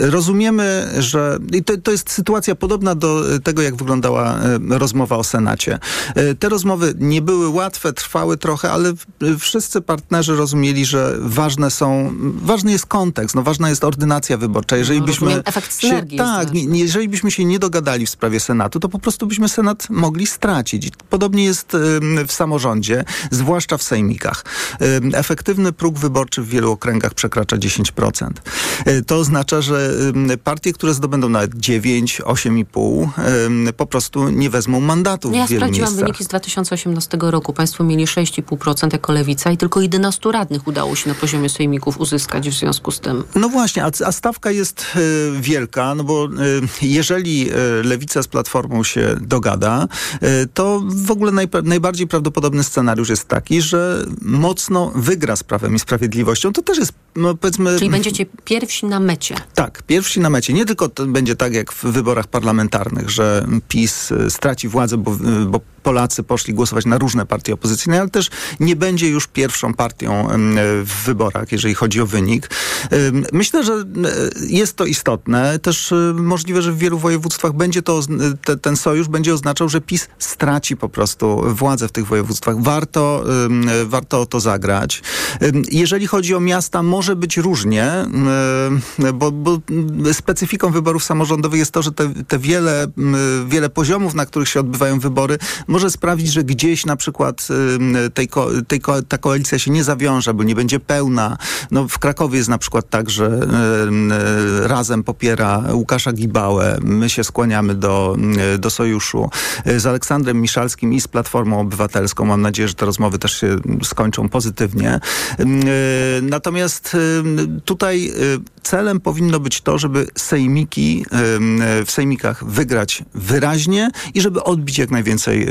Rozumiemy, że i to, to jest sytuacja podobna do tego, jak wyglądała y, rozmowa o Senacie. Y, Te rozmowy nie były łatwe, trwały trochę, ale w- wszyscy partnerzy rozumieli, że ważne są, ważny jest kontekst, no ważna jest ordynacja wyborcza. Jeżeli No, byśmy się, jest tak, nie, jeżeli byśmy się nie dogadali w sprawie Senatu, to po prostu byśmy Senat mogli stracić. Podobnie jest w samorządzie, zwłaszcza w sejmikach. Efektywny próg wyborczy w wielu okręgach przekracza 10%. Y, To oznacza, że partie, które zdobędą nawet 9, 8,5 ym, po prostu nie wezmą mandatu No ja w wielu sprawdziłam miejscach. wyniki z 2018 roku. Państwo mieli 6,5% jako lewica i tylko 11 radnych udało się na poziomie sejmików uzyskać w związku z tym. No właśnie, a, a stawka jest y, wielka, no bo y, jeżeli y, Lewica z Platformą się dogada, to w ogóle najbardziej prawdopodobny scenariusz jest taki, że mocno wygra z Prawem i Sprawiedliwością. To też jest, no powiedzmy... Czyli będziecie pierwsi na mecie. Tak, pierwsi na mecie. Nie tylko będzie tak jak w wyborach parlamentarnych, że PiS y, straci władzę, bo, bo Polacy poszli głosować na różne partie opozycyjne, ale też nie będzie już pierwszą partią w wyborach, jeżeli chodzi o wynik. Myślę, że y, jest to istotne. Też y, możliwe, że w wielu województwach będzie to, te, ten sojusz będzie oznaczał, że PiS straci po prostu władzę w tych województwach. Warto, warto o to zagrać. Jeżeli chodzi o miasta, może być różnie, bo, bo specyfiką wyborów samorządowych jest to, że te, te wiele, wiele poziomów, na których się odbywają wybory, może sprawić, że gdzieś na przykład tej, tej ta koalicja się nie zawiąże, bo nie będzie pełna. No, w Krakowie jest na przykład tak, że ym, razem popiera Łukasza Gibałę. My się skłaniamy do, y, do sojuszu y, z Aleksandrem Miszalskim i z Platformą Obywatelską. Mam nadzieję, że te rozmowy też się skończą pozytywnie. Y, Natomiast tutaj y, celem powinno być to, żeby sejmiki w sejmikach wygrać wyraźnie i żeby odbić jak najwięcej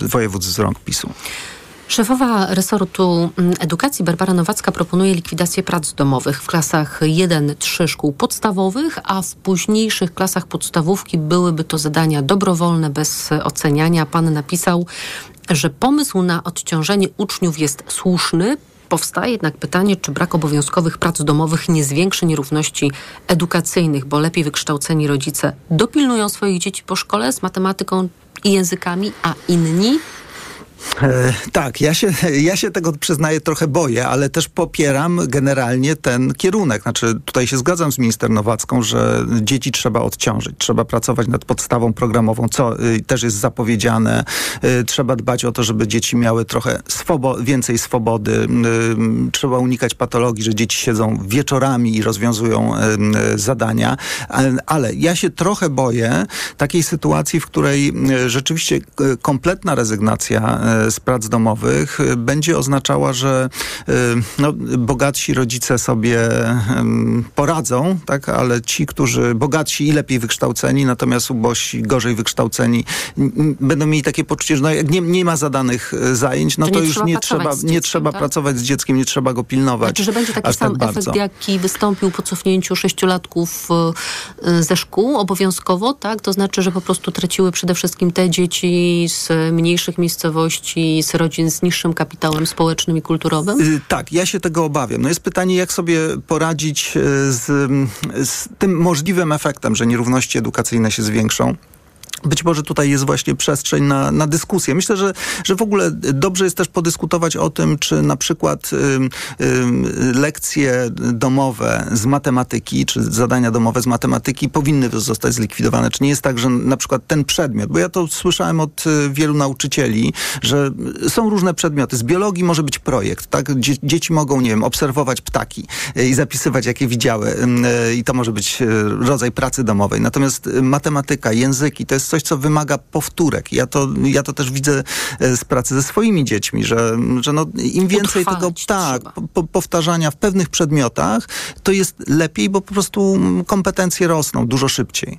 województw z rąk PiSu. Szefowa resortu mm, edukacji Barbara Nowacka proponuje likwidację prac domowych w klasach 1-3 szkół podstawowych, a w późniejszych klasach podstawówki byłyby to zadania dobrowolne, bez oceniania. Pan napisał, że pomysł na odciążenie uczniów jest słuszny. Powstaje jednak pytanie, czy brak obowiązkowych prac domowych nie zwiększy nierówności edukacyjnych, bo lepiej wykształceni rodzice dopilnują swoich dzieci po szkole z matematyką i językami, a inni tak, ja się, *laughs* ja się tego przyznaję trochę boję, ale też popieram generalnie ten kierunek. Znaczy tutaj się zgadzam z minister Nowacką, że dzieci trzeba odciążyć, trzeba pracować nad podstawą programową, co y, też jest zapowiedziane. Y, trzeba dbać o to, żeby dzieci miały trochę swobo- więcej swobody. Y, trzeba unikać patologii, że dzieci siedzą wieczorami i rozwiązują zadania. Ale, ja się trochę boję takiej sytuacji, w której rzeczywiście kompletna rezygnacja z prac domowych będzie oznaczała, że no, bogatsi rodzice sobie poradzą, tak, ale ci, którzy bogatsi i lepiej wykształceni, natomiast ubosi, gorzej wykształceni, będą mieli takie poczucie, że no, jak nie, nie ma zadanych zajęć, no to, to już nie trzeba, nie dzieckiem, trzeba tak? pracować z dzieckiem, nie trzeba go pilnować. Znaczy, że będzie taki tak sam tak efekt, jaki wystąpił po cofnięciu sześciolatków ze szkół obowiązkowo, tak? To znaczy, że po prostu traciły przede wszystkim te dzieci z mniejszych miejscowości, z rodzin z niższym kapitałem społecznym i kulturowym? Yy, tak, ja się tego obawiam. No jest pytanie, jak sobie poradzić z, z tym możliwym efektem, że nierówności edukacyjne się zwiększą. Być może tutaj jest właśnie przestrzeń na, na dyskusję. Myślę, że, że w ogóle dobrze jest też podyskutować o tym, czy na przykład y, y, lekcje domowe z matematyki, czy zadania domowe z matematyki powinny zostać zlikwidowane. Czy nie jest tak, że na przykład ten przedmiot, bo ja to słyszałem od y, wielu nauczycieli, że są różne przedmioty. Z biologii może być projekt, tak? Dzie dzieci mogą, nie wiem, obserwować ptaki y, i zapisywać, jakie widziały. Y, I to może być rodzaj pracy domowej. Natomiast matematyka, języki, to jest coś, co wymaga powtórek. Ja to, ja to też widzę e, z pracy ze swoimi dziećmi, że, że no, im więcej tego tak, po, powtarzania w pewnych przedmiotach, to jest lepiej, bo po prostu kompetencje rosną dużo szybciej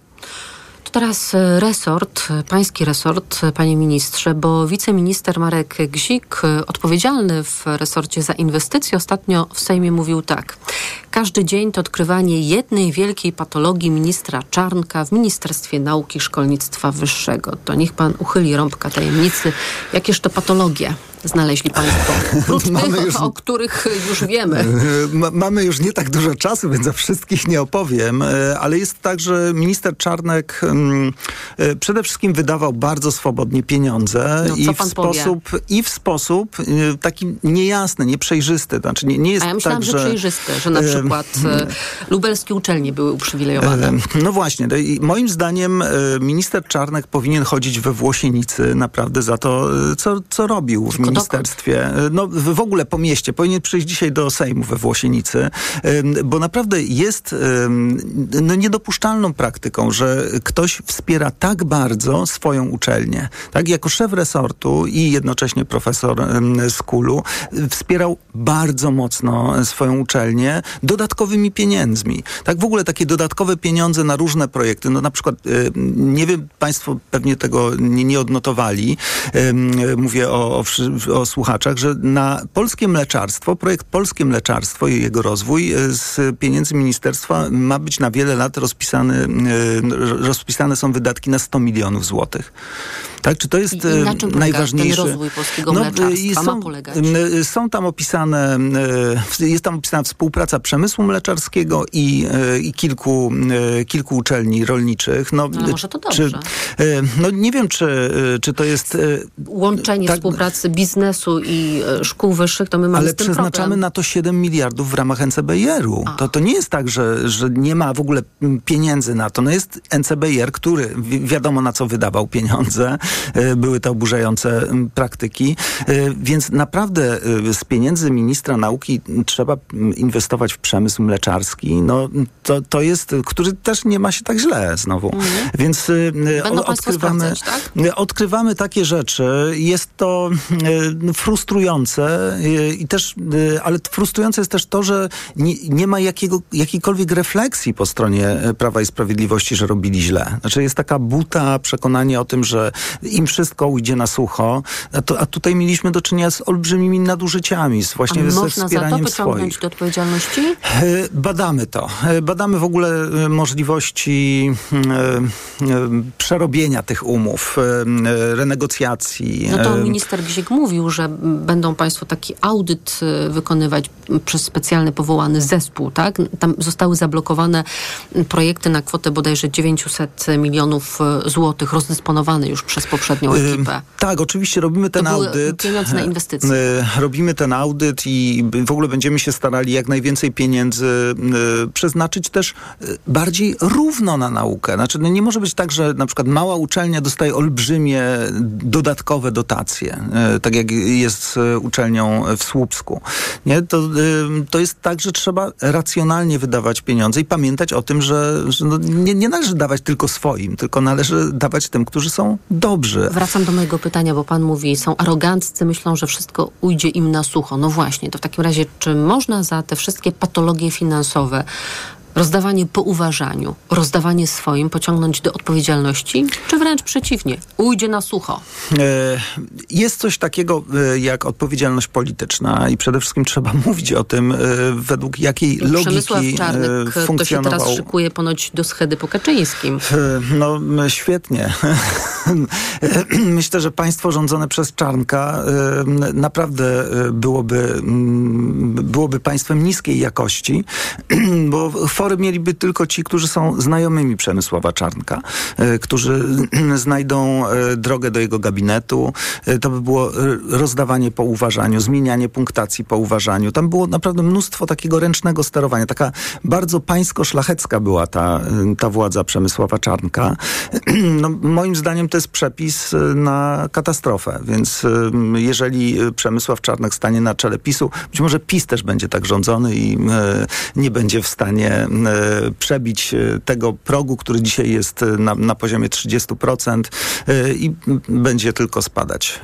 teraz e, resort, e, pański resort, panie ministrze, bo wiceminister Marek Gzik, odpowiedzialny w resorcie za inwestycje, ostatnio w Sejmie mówił tak. Każdy dzień to odkrywanie jednej wielkiej patologii ministra Czarnka w Ministerstwie Nauki i Szkolnictwa Wyższego. To niech pan uchyli rąbka tajemnicy. Jakież to patologie? Znaleźli Państwo? *laughs* Mamy tych, już, o których już wiemy. *laughs* mamy już nie tak dużo czasu, więc o wszystkich nie opowiem, e, ale jest tak, że minister Czarnek mm, e, przede wszystkim wydawał bardzo swobodnie pieniądze no, i, w sposób, i w sposób e, taki niejasny, nieprzejrzysty. Znaczy nie, nie jest A ja myślałam, tak, że, że przejrzysty, że na przykład lubelskie uczelnie były uprzywilejowane. No właśnie. No moim zdaniem minister Czarnek powinien chodzić we Włosienicy naprawdę za to, co, co robił w ministerstwie. No w ogóle po mieście. Powinien przyjść dzisiaj do Sejmu we Włosienicy, bo naprawdę jest no, niedopuszczalną praktyką, że ktoś wspiera tak bardzo swoją uczelnię. Tak, jako szef resortu i jednocześnie profesor z Kulu wspierał bardzo mocno swoją uczelnię dodatkowymi pieniędzmi. Tak, w ogóle takie dodatkowe pieniądze na różne projekty. No na przykład, nie wiem, państwo pewnie tego nie, nie odnotowali. Mówię o, o, o słuchaczach, że na polskie mleczarstwo, projekt Polskie Mleczarstwo i jego rozwój e, z pieniędzy ministerstwa ma być na wiele lat rozpisany, e, rozpisane są wydatki na 100 milionów złotych. Tak, czy to jest I, na czym najważniejszy ten rozwój polskiego no, mleczarstwa są, ma polegać? Są tam opisane, jest tam opisana współpraca przemysłu mleczarskiego i, i kilku, kilku uczelni rolniczych. No, no może to dobrze. Czy, no nie wiem, czy, czy to jest... Łączenie tak, współpracy biznesu i szkół wyższych, to my mamy Ale przeznaczamy problem. na to 7 miliardów w ramach NCBR-u. To, to nie jest tak, że, że nie ma w ogóle pieniędzy na to. No jest NCBR, który wi wiadomo na co wydawał pieniądze. E, były to oburzające praktyki. E, więc naprawdę e, z pieniędzy ministra nauki trzeba inwestować w przemysł mleczarski. No, to, to jest, który też nie ma się tak źle znowu. Mhm. Więc Będą odkrywamy, tak? odkrywamy takie rzeczy. Jest to frustrujące i też, ale frustrujące jest też to, że nie, nie ma jakiego, jakiejkolwiek refleksji po stronie Prawa i Sprawiedliwości, że robili źle. Znaczy jest taka buta, przekonanie o tym, że im wszystko ujdzie na sucho, a, to, a tutaj mieliśmy do czynienia z olbrzymimi nadużyciami, z właśnie a ze można wspieraniem za to pociągnąć do odpowiedzialności? E, badamy to. E, badamy w ogóle e, możliwości przerobienia tych umów, renegocjacji. No to minister Gzik mówił, że będą państwo taki audyt wykonywać przez specjalny powołany zespół, tak? Tam zostały zablokowane projekty na kwotę bodajże 900 milionów złotych, rozdysponowane już przez poprzednią ekipę. Tak, oczywiście robimy ten to audyt. pieniądze na inwestycje. Robimy ten audyt i w ogóle będziemy się starali jak najwięcej pieniędzy przeznaczyć też bardziej równo na naukę. Znaczy, no nie może być tak, że na przykład mała uczelnia dostaje olbrzymie dodatkowe dotacje, tak jak jest z uczelnią w Słupsku. Nie? To, to jest tak, że trzeba racjonalnie wydawać pieniądze i pamiętać o tym, że, że no nie, nie należy dawać tylko swoim, tylko należy dawać tym, którzy są dobrzy dobrzy. Wracam do mojego pytania, bo pan mówi, są aroganccy, myślą, że wszystko ujdzie im na sucho. No właśnie, to w takim razie, czy można za te wszystkie patologie finansowe rozdawanie po uważaniu, rozdawanie swoim pociągnąć do odpowiedzialności, czy wręcz przeciwnie, ujdzie na sucho? E, jest coś takiego e, jak odpowiedzialność polityczna i przede wszystkim trzeba *laughs* mówić o tym, e, według jakiej Przemysław logiki Czarnek to się funkcjonował. teraz szykuje ponoć do schedy po Kaczyńskim. No świetnie. *laughs* Myślę, że państwo rządzone przez Czarnka naprawdę byłoby, byłoby państwem niskiej jakości, *clears throat* bo fory mieliby tylko ci, którzy są znajomymi Przemysława Czarnka, którzy *clears throat* znajdą drogę do jego gabinetu. To by było rozdawanie po uważaniu, zmienianie punktacji po uważaniu. Tam było naprawdę mnóstwo takiego ręcznego sterowania. Taka bardzo pańsko-szlachecka była ta, ta władza Przemysława Czarnka. *clears throat* No, moim zdaniem to jest przepis na katastrofę, więc jeżeli Przemysław Czarnek stanie na czele PiSu, być może PiS też będzie tak rządzony i nie będzie w stanie przebić tego progu, który dzisiaj jest na, na poziomie 30% i będzie tylko spadać,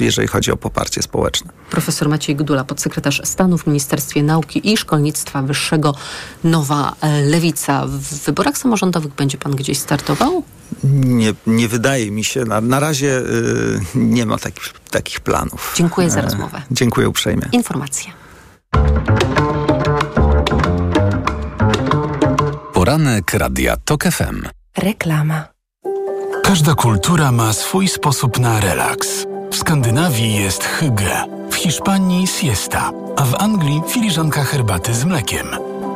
jeżeli chodzi o poparcie społeczne. Profesor Maciej Gdula, podsekretarz stanu w Ministerstwie Nauki i Szkolnictwa Wyższego Nowa Lewica. W wyborach samorządowych będzie pan gdzieś startował? Nie, nie wydaje mi się. Na, na razie y, nie ma takich, takich planów. Dziękuję za rozmowę. E, dziękuję uprzejmie. Informacje. Poranek Radia TOK FM. Reklama. Każda kultura ma swój sposób na relaks. W Skandynawii jest hygge, w Hiszpanii siesta, a w Anglii filiżanka herbaty z mlekiem.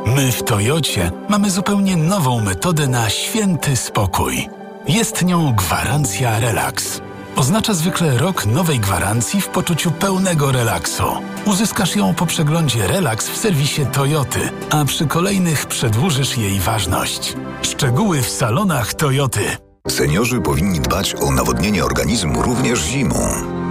My w Toyocie mamy zupełnie nową metodę na święty spokój. Jest nią gwarancja relaks. Oznacza zwykle rok nowej gwarancji w poczuciu pełnego relaksu. Uzyskasz ją po przeglądzie Relax w serwisie Toyoty, a przy kolejnych przedłużysz jej ważność. Szczegóły w salonach Toyoty. Seniorzy powinni dbać o nawodnienie organizmu również zimą.